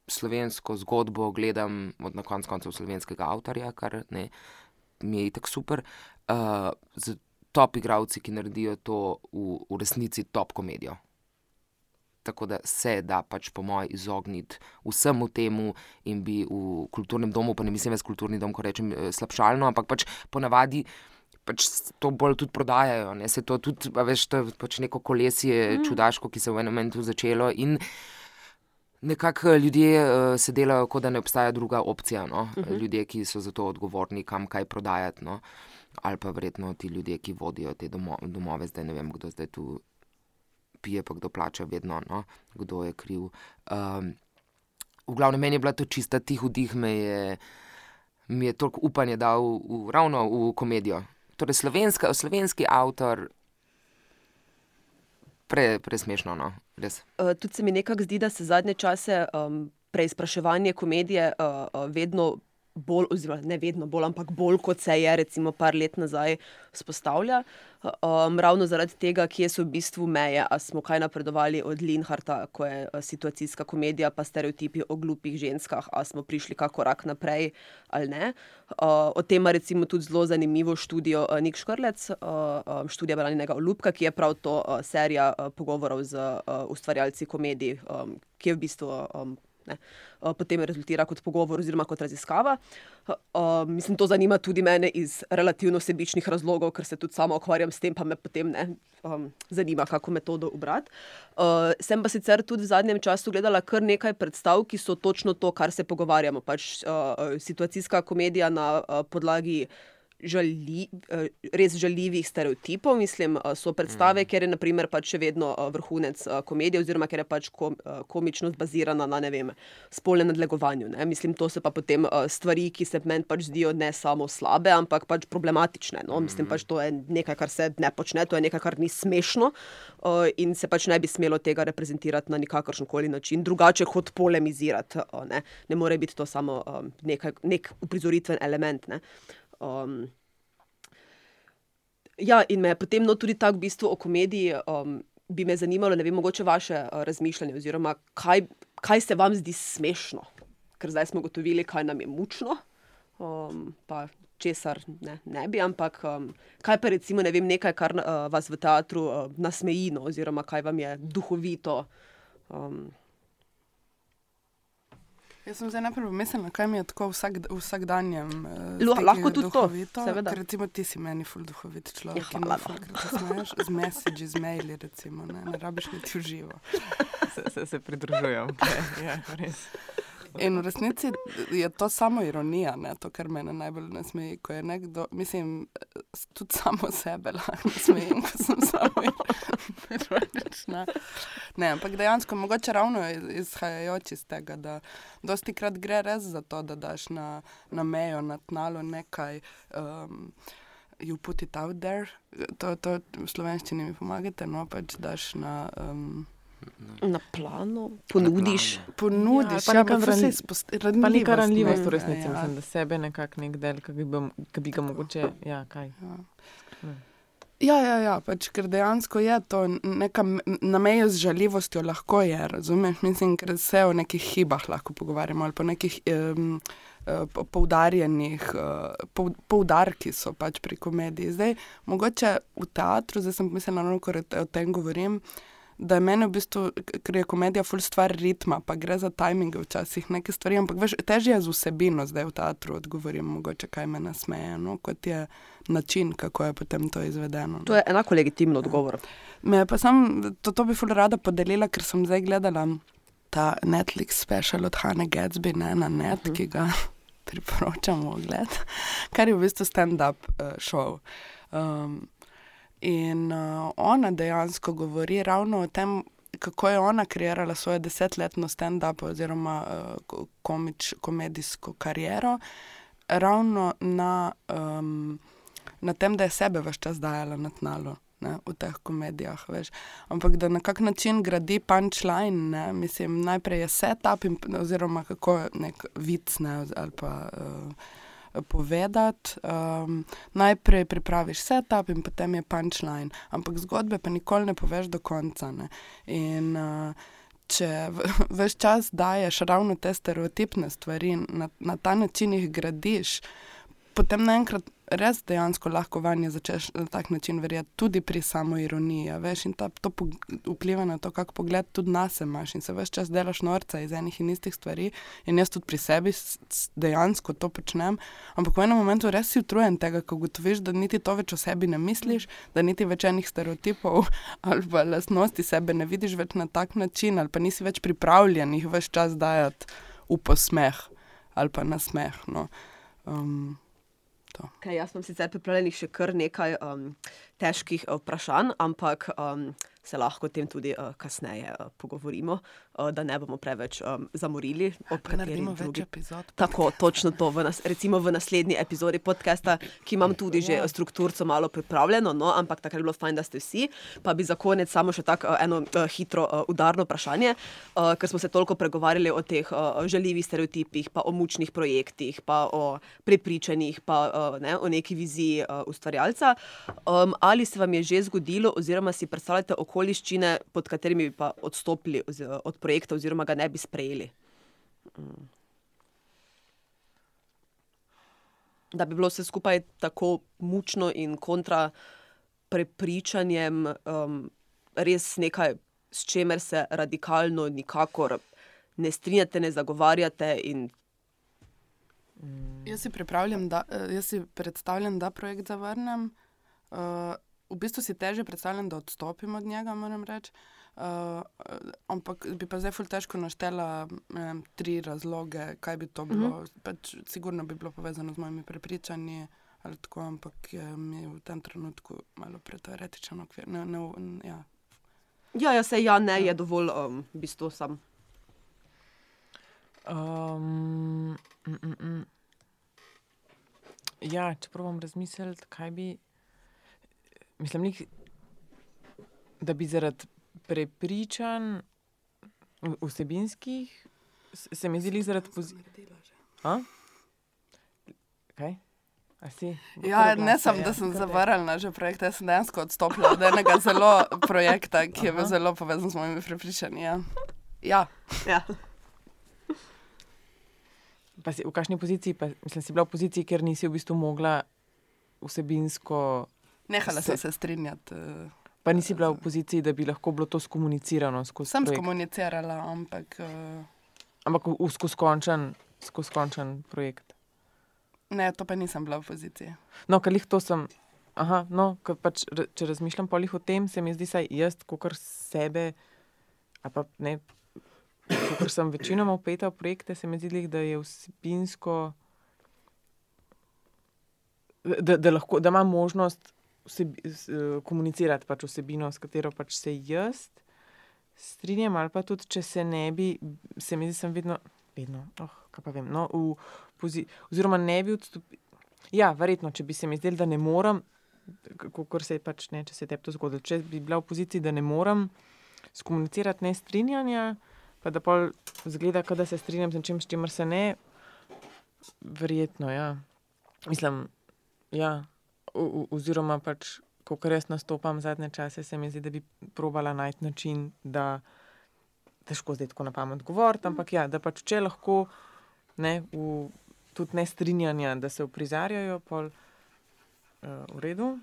slovensko zgodbo gledam od na koncu koncev slovenskega avtorja, kar ne, mi je itak super. Uh, z top igravci, ki naredijo to v, v resnici top komedijo tako da se da pač po mojem izogniti vsemu temu in bi v kulturnem domu, pa ne mislim več kulturni dom, ko rečem eh, slabšalno, ampak pač ponavadi. Pač to bolj tudi prodajajo, ne? se to tudi, veš, to je pač neko kolesje mm. čudaško, ki se je v enem momentu začelo. In nekako ljudje uh, se delajo, kot da ne obstaja druga opcija. No? Mm -hmm. Ljudje, ki so za to odgovorni, kam kaj prodajati. No? Ali pa verjetno ti ljudje, ki vodijo te domo domove, zdaj ne vem, kdo zdaj tu pije, pa kdo plača, vedno, no? kdo je kriv. Um, v glavnem, meni je bila to čista tih vdih, me je, je toliko upanja dal v, ravno v komedijo. Torej, slovenska, slovenski avtor. Pre, presmešno, no, res. Uh, tudi se mi nekako zdi, da se zadnje čase um, preizpraševanje komedije uh, uh, vedno bolj, oziroma ne vedno bolj, ampak bolj kot se je recimo par let nazaj spostavlja. Um, ravno zaradi tega, kje so v bistvu meje, a smo kaj napredovali od Linharta, ko je uh, situacijska komedija, pa stereotipi o glupih ženskah, a smo prišli kako korak naprej ali ne. Uh, o tem ima recimo tudi zelo zanimivo študijo uh, Nik Škrlec, uh, um, študija Branjenega Olupka, ki je prav to uh, serija uh, pogovorov z uh, ustvarjalci komedij, um, ki je v bistvu. Um, ne, potem rezultira kot pogovor oziroma kot raziskava. Uh, mislim, to zanima tudi mene iz relativno sebičnih razlogov, ker se tudi sama ukvarjam s tem, pa me potem ne um, zanima, kako metodo ubrati. Uh, sem pa sicer tudi v zadnjem času gledala kar nekaj predstav, ki so točno to, kar se pogovarjamo. Pač uh, situacijska komedija na uh, podlagi žali, eh, res žaljivih stereotipov. Mislim, eh, so predstave, mm. ker je naprimer, pač še vedno eh, vrhunec komedije, oziroma ker je pač komičnost bazirana na vem, spolnem nadlegovanju. Ne? Mislim, to so pa potem stvari, ki se meni pač zdijo ne samo slabe, ampak pač problematične. No? Mislim, pač to je nekaj, kar se ne počne, to je nekaj, kar ni smešno in se pač ne bi smelo tega reprezentirati na nikakršen koli način, drugače kot polemizirati. Ne? ne more biti to samo nekaj, nek uprizoritven element. Ne? Um, ja, in me je potem no, tudi tako v bistvu o komediji um, bi me zanimalo, ne vem, mogoče vaše uh, razmišljanje, oziroma kaj, kaj se vam zdi smešno, ker zdaj smo gotovili, kaj nam je mučno. Um, pa česar ne, ne bi, ampak um, kaj pa recimo ne vem, nekaj, kar uh, vas v teatru uh, nasmeji, no, oziroma kaj vam je duhovito. Um, Jaz sem zdaj najprej pomislila, kaj mi je tako vsak, vsakdanjem. Uh, lahko tudi duhovito, to, seveda. Ker recimo ti si meni ful duhovit človek. Ja, hvala. Ful, z message, z maili, recimo, ne, ne rabiš niti uživo. Se, se, se pridružujem. Okay. Ja, res. In v resnici je to samo ironija, ne? to, kar me najbolj nasmeji. Ko je nekdo, mislim, tudi samo sebe lahko smeji, ko sem samo ironična. <laughs> Ne, ampak dejansko, mogoče ravno izhajajoč iz tega, da dosti krat gre res za to, da daš na, na mejo, na tnalo nekaj. Um, You put it out there, to, to v slovenščini mi pomagate, no pač daš na. Um, Na planu, ponudiš. Na planu. Ponudiš, ja, pa nekaj ranljivosti. Pa nekaj ranljivosti, v resnici, ja. mislim, da sebe nekako nek del, ki bi, bi ga mogoče. Ja, kaj. Ja. Ja, ja, ja pač, ker dejansko je to neka na meji z žaljivostjo, lahko je. Razumeš, mislim, ker se o nekih hibah lahko pogovarjamo ali po nekih um, uh, poudarjenih uh, poudarki so pač pri komediji. Zdaj, mogoče v teatru, zdaj sem mislila, da o tem govorim da je meni v bistvu, ker je komedija full stvar ritma, pa gre za timing včasih neke stvari, ampak veš, težje je z vsebino zdaj v teatru odgovorim, mogoče kaj me nasmeje, no, kot je način, kako je potem to izvedeno. No. To je enako legitimno odgovor. Me pa sem, to, to bi full rada podelila, ker sem zdaj gledala ta Netflix special od Hane Gatsby, ne, na net, uh mhm. -huh. ki ga <laughs> priporočamo ogled, kar je v bistvu stand-up uh, show. Um, In uh, ona dejansko govori ravno o tem, kako je ona kreirala svojo desetletno stand-up oziroma uh, komič, komedijsko kariero, ravno na, um, na tem, da je sebe vse čas dajala na tnalo. Ne, v teh komedijah, veš. Ampak da na kak način gradi punčline, ne, mislim, najprej je setup, in, oziroma kako nek vic, ne, ali pa uh, povedati. Um, najprej pripraviš setup in potem je punčline, ampak zgodbe pa nikoli ne poveš do konca. Ne? In uh, če <laughs> veš čas daješ ravno te stereotipne stvari, na, na ta način jih gradiš, potem naenkrat res dejansko lahko vanje začneš na tak način verjeti, tudi pri samo ironiji. Veš, in ta, to vpliva na to, kako pogled tudi nas imaš in se veš čas delaš norca iz enih in istih stvari. In jaz tudi pri sebi dejansko to počnem, ampak v enem momentu res si utrujen tega, ko ugotoviš, da niti to več o sebi ne misliš, da niti več enih stereotipov <laughs> ali pa lastnosti sebe ne vidiš več na tak način, ali pa nisi več pripravljen jih več čas dajati v posmeh ali pa na smeh. No. Um, Okay, jaz sem sicer pripravljen še kar nekaj um, težkih uh, vprašanj, ampak um, se lahko o tem tudi uh, kasneje uh, pogovorimo, uh, da ne bomo preveč um, zamorili. Naredimo več drugi... epizod. Tako, točno to. V nas, recimo v naslednji epizodi podcasta, ki imam tudi že ja. strukturo malo pripravljeno, no, ampak takrat je bilo fajn, da ste vsi. Pa bi za konec samo še tako uh, eno uh, hitro, uh, udarno vprašanje, uh, ker smo se toliko pregovarjali o teh uh, žaljivih stereotipih, pa o mučnih projektih, pa o prepričanjih, pa uh, ne, o neki viziji uh, ustvarjalca. Um, ali se vam je že zgodilo, oziroma si predstavljate okolje, okoliščine, pod katerimi bi pa odstopili od projekta, oziroma ga ne bi sprejeli. Mm. Da bi bilo vse skupaj tako mučno in kontra prepričanjem, um, res nekaj, s čemer se radikalno nikakor ne strinjate, ne zagovarjate. In, mm. jaz, si da, eh, jaz si predstavljam, da projekt zavrnem. Uh, v bistvu si teže predstavljam, da odstopim od njega, moram reči. Uh, ampak bi pa zdaj zelo težko naštela vem, tri razloge, kaj bi to mhm. bilo. Uh -huh. pač, sigurno bi bilo povezano z mojimi prepričanji, ali tako, ampak je mi v tem trenutku malo preteoretičen okvir. Ne, ne, ja. Ja, ja, se ja, ne, je dovolj, um, v bistvu sam. Um, mm, mm, mm. Ja, če pravim razmisliti, kaj bi. Mislim, da bi zaradi prepričanj vsebinskih se mi zdi, zaradi pozitivnih. Kaj? Ja, ne sem, da sem zavrnila že projekt, jaz sem dejansko odstopila od enega zelo projekta, ki je bil zelo povezan z mojimi prepričanji. Ja. ja. Ja. Pa si v kakšni poziciji, pa, mislim, si bila v poziciji, ker nisi v bistvu mogla vsebinsko. Nehala sem se strinjati. eh, Pa nisi bila v poziciji, da bi lahko bilo to skomunicirano skozi Sem projekt. skomunicirala, ampak eh, Ampak v- v skozi končen, skozi končen projekt. ne, to pa nisem bila v poziciji. No, ker jih to sem. Aha, no, pač, če razmišljam polih o tem, se mi zdi, da jaz, kot sebe, a pa ne, kot sem večinoma upeta v projekte, se mi zdi, da je vsebinsko, da, da, lahko, da imam možnost vsebi, s, eh, komunicirati pač vsebino, s katero pač se jaz strinjam, ali pa tudi, če se ne bi, se mi zdi, sem vedno, vedno, oh, kaj pa vem, no, v pozi, oziroma ne bi odstopil. Ja, verjetno, če bi se mi zdelo, da ne morem, kot se je pač ne, če se je tebi to zgodilo. Če bi bila v poziciji, da ne morem skomunicirati nestrinjanja, pa da pol zgleda, da se strinjam z nečim, s čimer se ne, verjetno, ja. Mislim, ja. Oziroma pač, ko jaz nastopam zadnje čase, se mi zdi, da bi probala najti način, da težko zdaj tako na pamet govoriti, ampak ja, da pač če lahko ne, v, tudi nestrinjanja, da se uprizarjajo, pol uh, v redu.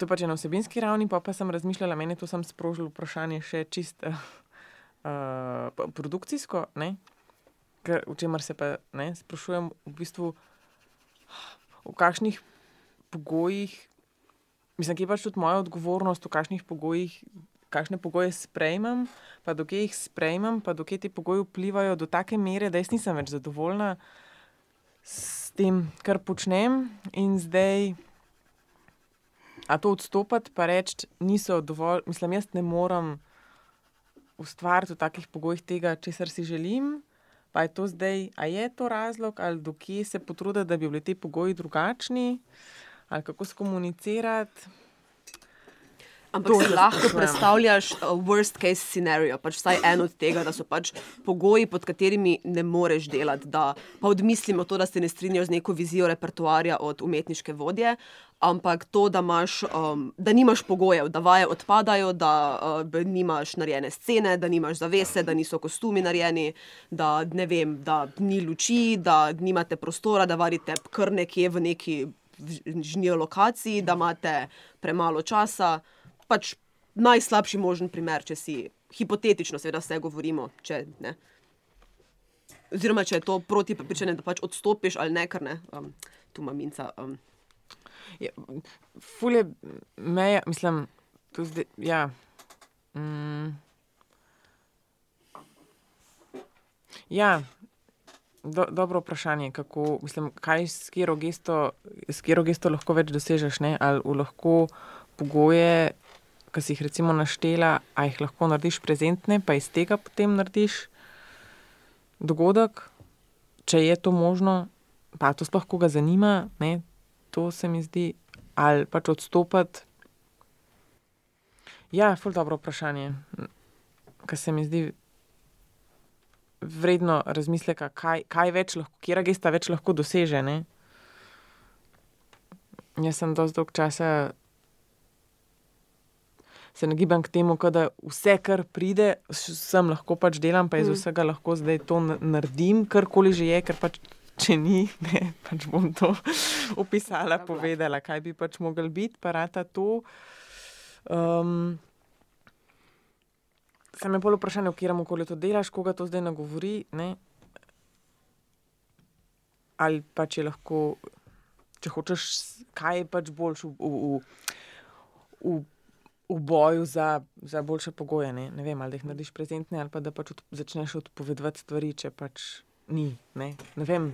To je pač na vsebinski ravni, pa, pa sem razmišljala, meni to sem sprožila vprašanje še čist uh, uh, produkcijsko, ne? Ker, v čemer se pa ne, sprašujem, v bistvu, v kakšnih pogojih, mislim, ki je pač tudi moja odgovornost, v kakšnih pogojih, kakšne pogoje sprejmem, pa dokaj jih sprejmem, pa dokaj ti pogoji vplivajo do take mere, da jaz nisem več zadovoljna s tem, kar počnem, in zdaj. A to odstopiti, pa reči, niso dovolj, mislim, jaz ne morem ustvariti v takih pogojih tega, česar si želim. Pa je to zdaj, a je to razlog, ali dokje se potruditi, da bi bili ti pogoji drugačni, ali kako skomunicirati. Ampak si lahko sprašujem. predstavljaš uh, worst case scenario, pač vsaj en od tega, da so pač pogoji, pod katerimi ne moreš delati. Da, pa odmislimo to, da se ne strinjajo z neko vizijo repertoarja od umetniške vodje, ampak to, da, imaš, um, da nimaš pogojev, da vaje odpadajo, da uh, nimaš narejene scene, da nimaš zavese, da niso kostumi narejeni, da ne vem, da ni luči, da nimate prostora, da varite kar nekje v neki žnijo lokaciji, da imate premalo časa pač najslabši možen primer, če si hipotetično, seveda, vse govorimo. Če, ne. Oziroma, če je to proti prepričanju, da pač odstopiš ali ne, ker ne, um, tu ima minca. Um, Ja, Fulje meja, mislim, tu zdaj. Ja. Mm. Ja, do, dobro vprašanje, kako, mislim, kaj s katero gesto, s katero gesto lahko več dosežeš, ne? ali lahko pogoje, ki si jih recimo naštela, a jih lahko narediš prezentne, pa iz tega potem narediš dogodek, če je to možno, pa to sploh koga zanima, ne? to se mi zdi, ali pač odstopiti. Ja, ful dobro vprašanje, ker se mi zdi vredno razmisleka, kaj, kaj več lahko, kje gesta več lahko doseže. Ne? Jaz sem dosti dolg časa se nagibam k temu, da vse, kar pride, sem lahko pač delam, pa iz Mm. vsega lahko zdaj to naredim, karkoli že je, ker pač. Če ni, <laughs> ne, pač bom to <laughs> opisala, povedala, kaj bi pač mogel biti, pa rata to. Um, Sam je bolj vprašanje, v katerem okolju to delaš, koga to zdaj nagovori. Ne? Ali pa če lahko, če hočeš, kaj je pač boljš v, v, v, v boju za, za boljše pogoje. Ne? ne vem, ali da jih narediš prezentne, ali pa da pač od, začneš odpovedovati stvari, če pač ni. Ne, ne vem.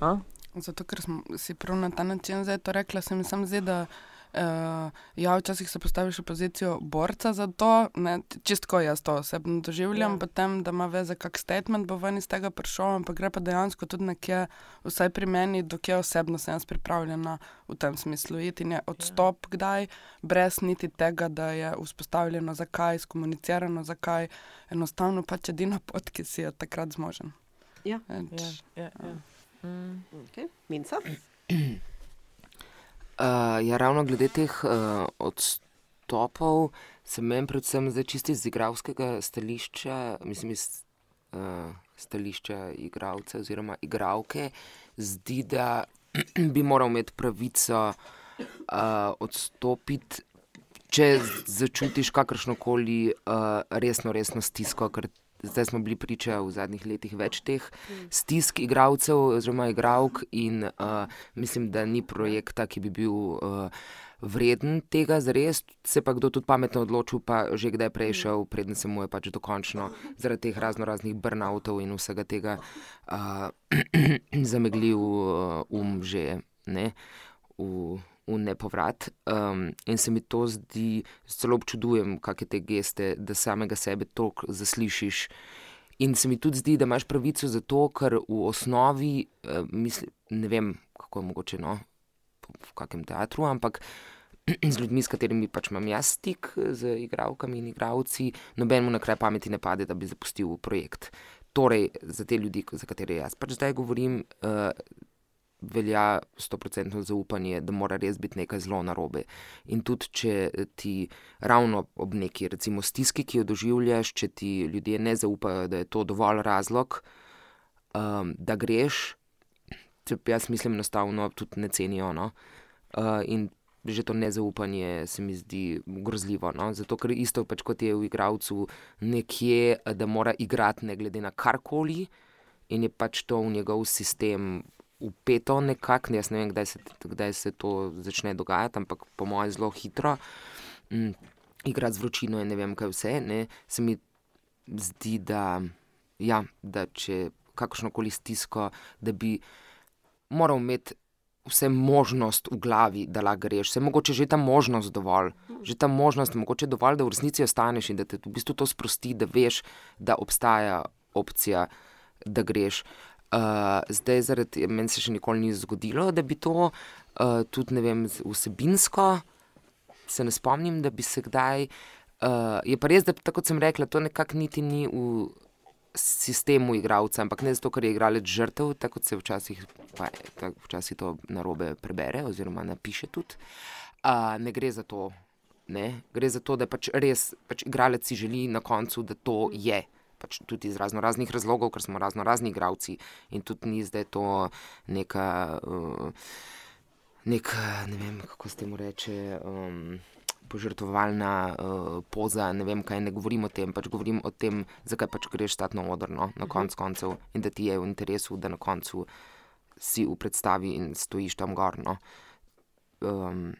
A? Zato, ker sem si prav na ta način zdaj to rekla, se mi sam zdi, da uh, ja, včasih se postaviš v pozicijo borca za to, ne, čistko jaz to osebno doživljam, Ja. ja. potem, da ima veze, kak statement bo ven iz tega prišel, ampak gre pa dejansko tudi nekje, vsaj pri meni, dokje osebno sem jaz pripravljena v tem smislu iti in je odstop ja. kdaj, brez niti tega, da je vzpostavljeno zakaj, skomunicirano zakaj, enostavno pač edina pot, ki si jo takrat zmožen. Ja. Ja, ja, ja. Mm. Okay. Minca? <clears throat> Uh, ja, ravno glede teh uh, odstopov, se meni, predvsem zdaj čisto iz igralskega stališča, mislim, iz uh, stališča igralca oziroma igralke, zdi, da <clears throat> bi moral imeti pravico uh, odstopiti, če začutiš kakršno koli uh, resno, resno stisko, ker zdaj smo bili priča v zadnjih letih več teh stisk igralcev oziroma igralk in uh, mislim, da ni projekta, ki bi bil. Uh, Vreden tega, zares se pa kdo tudi pametno odločil, pa že kdaj prej šel, preden se mu je pač dokončno zaradi teh razno raznih burnoutov in vsega tega uh, <clears throat> zameglil uh, um že ne, v, v nepovrat. Um, in se mi to zdi, zelo občudujem, kakšne te geste, da samega sebe toliko zaslišiš. In se mi tudi zdi, da imaš pravico za to, ker v osnovi, uh, mislim, ne vem, kako je mogoče no, v kakem teatru, ampak <clears throat> z ljudmi, s katerimi pač imam jaz stik, z igravkami in igravci, nobenemu na kraj pameti ne pade, da bi zapustil projekt. Torej, za te ljudi, za katere jaz pač zdaj govorim, uh, velja stoprocentno zaupanje, da mora res biti nekaj zelo narobe. In tudi, če ti ravno ob neki, recimo, stiski, ki jo doživljaš, če ti ljudje ne zaupajo, da je to dovolj razlog, um, da greš, če jaz mislim, enostavno tudi ne cenijo. No? Uh, in že to nezaupanje se mi zdi grozljivo. No? Zato, ker isto pač kot je v igravcu nekje, da mora igrati ne glede na karkoli. In je pač to v njegov sistem upeto nekako, jaz ne vem, kdaj se, kdaj se to začne dogajati, ampak po mojem zelo hitro. Mm, igrati z vročino in ne vem, kaj vse. Ne, se mi zdi, da, ja, da če kakršno koli stisko, da bi moral imeti. Vse možnost v glavi, da lahko greš, vse mogoče že ta možnost dovolj, že ta možnost, mogoče dovolj, da v resnici ostaneš in da te v bistvu to sprosti, da veš, da obstaja opcija, da greš. Uh, zdaj, zaradi meni se še nikoli ni zgodilo, da bi to uh, tudi, vem, vsebinsko, se ne spomnim, da bi se kdaj. Uh, je pa res, da tako sem rekla, to nekako niti ni v sistemu igralca, ampak ne zato, ker je igralec žrtev, tako se včasih, pa, tako, včasih to narobe prebere oziroma napiše tudi. Uh, ne gre za to, ne? gre za to, da pač res pač igralec si želi na koncu, da to je. Pač tudi iz razno raznih razlogov, ker smo razno razni igravci in tudi ni zdaj to neka, uh, nek, ne vem, kako se temu reče. Um, požrtvovalna uh, poza, ne vem kaj, ne govorim o tem, pač govorim o tem, zakaj pač greš stati na odr, no, na koncu koncev in da ti je v interesu, da na koncu si v predstavi in stojiš tam gor. No. Um,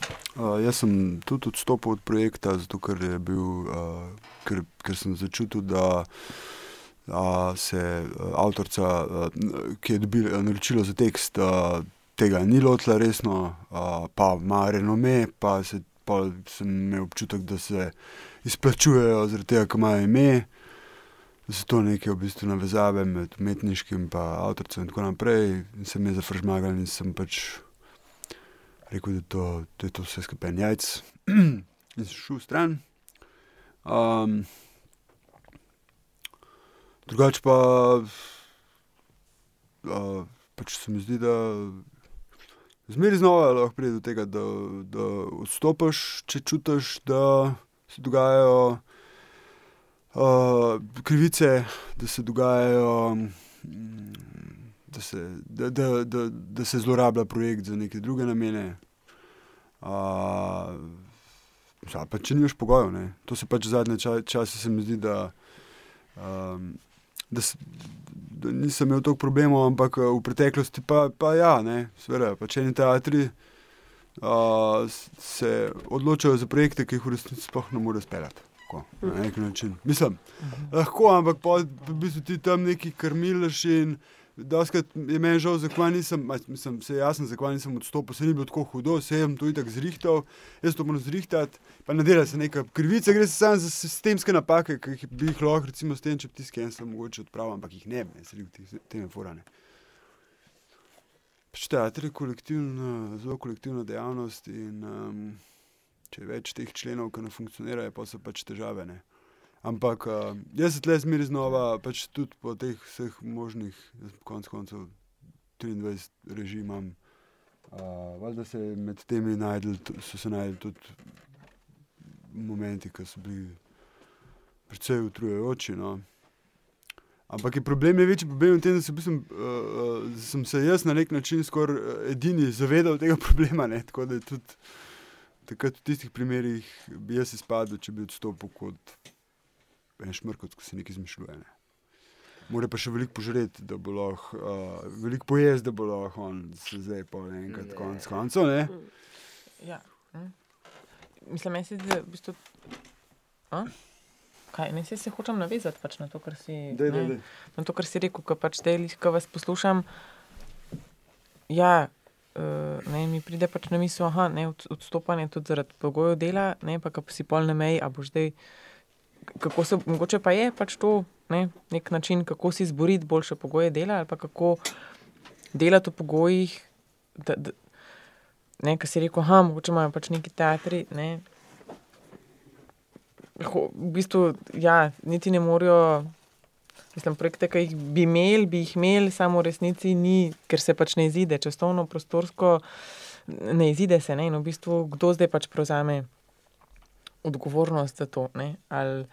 Uh, jaz sem tudi odstopil od projekta, zato ker, bil, uh, ker, ker sem začutil, da uh, se uh, avtorica, uh, ki je dobila naročilo za tekst, uh, tega ni lotila resno, uh, pa ima renome, pa, se, pa sem imel občutek, da se izplačujejo zaradi tega, ker imajo ime. Da so to neke v bistvu navezave med umetniškim in avtorcem, in tako naprej. In se mi je zafržmagal, in sem pač rekel, da, to, da je to vse skupaj jajc, <clears throat> in šel stran. Um, drugače pa, uh, pač se mi zdi, da Zmeri znova lahko pride do tega, da, da odstopiš, če čutiš, da se dogajajo uh, krivice, da se dogajajo, da se, da, da, da, da se zlorablja projekt za neke druge namene. Uh, pa če nimaš pogojev, ne. to se pač zadnje čase ča, se mi zdi, da. Um, da, da nisem imel toliko problemov, ampak eh, v preteklosti pa, pa ja, seveda, pa če ne teatri. Uh, se odločajo za projekte, ki jih v resnici sploh ne morejo speljati. Na nek način. Mislim, lahko, ampak pa v bistvu ti tam neki krmilaš in Doskrat je meni žal, zakaj nisem, mislim, se jasno, zakaj nisem odstopil, se ni bilo tako hudo, se jim to itak zrihtal, jaz to moram zrihtati, pa ne dela se neka krivica, gre se samo za sistemske napake, ki bi jih lahko, recimo, s tem, če tiskaj en sem mogoče odpravil, ampak jih ne, ne, se jih teme forane. Pač teater je kolektivna, zelo kolektivna dejavnost in um, če je več teh členov, ki ne funkcionirajo, pa so pač težave. Ne. Ampak uh, jaz se tle zmeri znova, pač tudi po teh vseh možnih, konc koncev 23 režimam. Uh, Valjda se med temi najdel, so se najdel tudi momenti, ki so bili precej utrujajoči. No. Ampak je problem je večji problem v tem, da, se, mislim, uh, da sem se jaz na nek način skoraj edini zavedal tega <laughs> problema. Ne, tako da tudi takrat v tistih primerih bi jaz izpadel, če bi odstopil kot en šmrkot, ko se nekaj izmišljuje. Ne. Mora pa še veliko požreti, da bo lahko, uh, veliko pojesti, da bo lahko on se zdaj pa enkrat konc koncev. Ja. Hm. Mislim, da se v bistvu. A? Kaj, ne, se hočem navezati pač na, to, si, dej, dej, dej. na to, kar si rekel, ko pač te ljudi, ki vas poslušam. Ja, uh, ne, mi pride pač na misel, da je odstopanje tudi zaradi pogojev dela, ne pa si pol na meji, a boš zdaj kako se, mogoče pa je pač to ne, nek način, kako si izboriti boljše pogoje dela, ali pa kako delati v pogojih. Da, da, ne, kar si rekel, ha, mogoče imajo pač neki teatri. Ne, ho, v bistvu, ja, niti ne morajo. Mislim, projekte, ki jih bi imeli, bi jih imeli, samo v resnici ni, ker se pač ne izide, časovno, prostorsko, ne izide se. Ne? In v bistvu, kdo zdaj pač prevzame odgovornost za to. Ne? Ali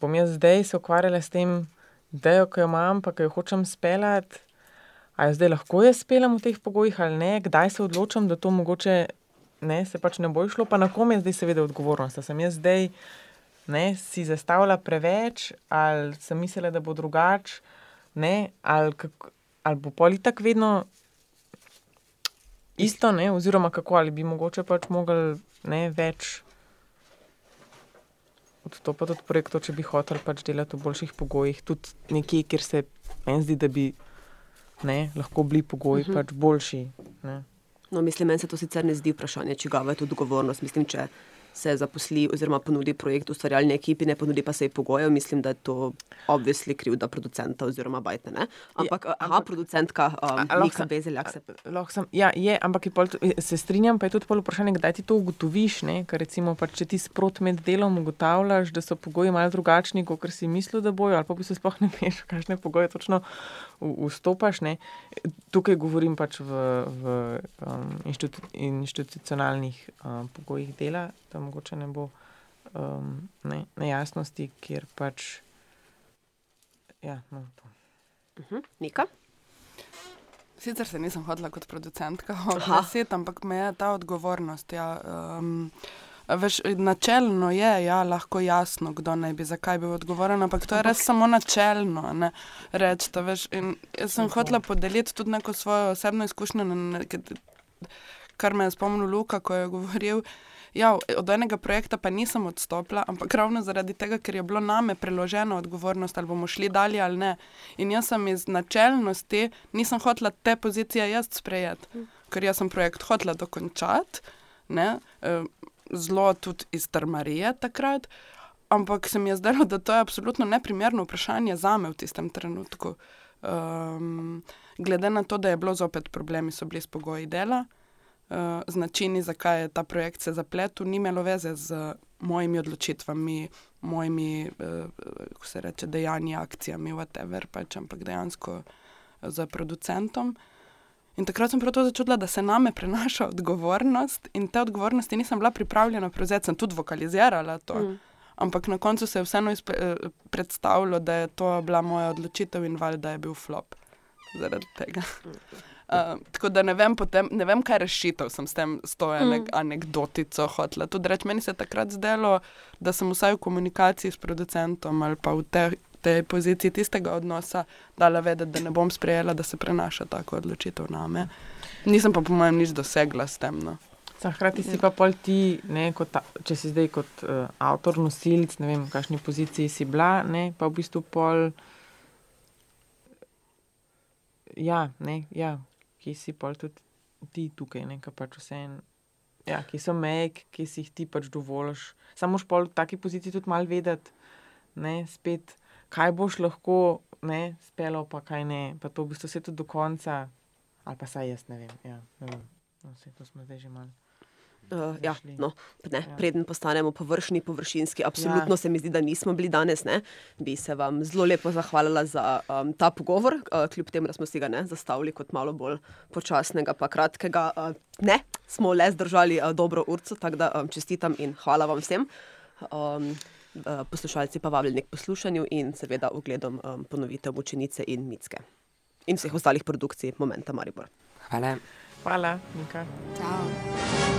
bom jaz zdaj se ukvarjala s tem, da jo imam, pa ki jo hočem speljati, ali zdaj lahko jaz speljem v teh pogojih ali ne, kdaj se odločam, da to mogoče ne, se pač ne bo šlo, pa na kom je zdaj seveda odgovornost. Da sem jaz zdaj ne, si zastavila preveč, ali sem mislila, da bo drugače, ali, ali bo politik vedno. Isto, ne, oziroma kako ali bi mogoče pač mogli ne, več odstopati od projektov, če bi hotel pač delati v boljših pogojih, tudi nekje, kjer se meni zdi, da bi ne, lahko bili pogoji uh mhm. -huh. pač boljši. Ne. No, mislim, meni se to sicer ne zdi vprašanje, če ga je tudi odgovornost. Mislim, če se zaposli oziroma ponudi projekt ustvarjalni ekipi, ne ponudi pa se ji pogojev, mislim, da je to obvisli krivda producenta oziroma bajte. Ne? Ampak, je, aha, producentka, um, Nika Bezeljak se. Sem, ja, je, ampak je pol, se strinjam, pa je tudi pol vprašanje, kdaj ti to ugotoviš, ne? ker recimo, pač, če ti sprot med delom ugotavljaš, da so pogoji malo drugačni, kot si mislil, da bojo, ali pa bi se sploh ne veš, kakšne pogoje točno vstopaš. Ne? Tukaj govorim pač v, v um, inštitut, institucionalnih um, pogojih dela, da mogoče ne bo um, ne, nejasnosti, kjer pač. Ja, no, uh -huh. Nika? Sicer se nisem hodila kot producentka, ampak me je ta odgovornost. Ja, um, Veš, načelno je ja, lahko jasno, kdo naj bi zakaj bil odgovoren, ampak to je res samo načelno. Reč, to, veš, jaz sem hotela podeliti tudi neko svojo osebno izkušnjo, kar me je spomnil Luka, ko je govoril. Ja, od enega projekta pa nisem odstopila, ampak ravno zaradi tega, ker je bilo name preložena odgovornost, ali bomo šli dalje ali ne. In jaz sem iz načelnosti, nisem hotela te pozicije jaz sprejeti, ker jaz sem projekt hotela dokončati. Ne, zelo tudi iz Trmarije takrat, ampak se mi je zdelo, da to je absolutno neprimerno vprašanje za me v tistem trenutku. Um, glede na to, da je bilo zopet problemi, so bili s pogoji dela, uh, z načini, zakaj je ta projekt se zapletel, ni imelo veze z mojimi odločitvami, mojimi, uh, kako se reče, dejanji, akcijami, whatever, pač, ampak dejansko z producentom. In takrat sem prav to začutila, da se name prenaša odgovornost in te odgovornosti nisem bila pripravljena prevzeti, sem tudi vokalizirala to. Mm. Ampak na koncu se je vseeno eh, predstavljalo, da je to bila moja odločitev in val, da je bil flop zaradi tega. Uh, tako da ne vem, potem, ne vem, kaj rešitev sem s tem, s to mm. anekdotico hotela. Tudi reč, meni se je takrat zdelo, da sem vsaj v komunikaciji s producentom ali pa v te, tej poziciji tistega odnosa dala vedeti, da ne bom sprejela, da se prenaša tako odločitev na me. Nisem pa, po mojem, nič dosegla s tem. No. Hkrati si pa pol ti, ne, ta, če si zdaj kot uh, avtor, nosilc, ne vem, v kakšni poziciji si bila, ne, pa v bistvu pol. Ja, ne, ja, ki si pol tudi ti tukaj, ne, pač vse en. Ja, ki so meje, ki si jih ti pač dovoliš. Samo v taki poziciji tudi malo vedeti, ne, spet kaj boš lahko ne, spelo, pa kaj ne. Pa to v bistvu se tudi do konca, ali pa saj jaz ne vem. Ja, ne vem. No, vse to smo zdaj že malo. Uh, ja, no, ne, Ja. preden postanemo površni, površinski, absolutno Ja. se mi zdi, da nismo bili danes. Ne, bi se vam zelo lepo zahvalila za um, ta pogovor, uh, kljub temu, da smo si ga ne, zastavili kot malo bolj počasnega, pa kratkega. Uh, ne, smo le zdržali uh, dobro urco, tako da um, čestitam in hvala vam vsem. Um, poslušalci pa vabljeni k poslušanju in seveda ogledom um, ponovitev Mučenice in Mitske in vseh ostalih produkcij Momenta Maribor. Hvala. Hvala, Nika. Ciao.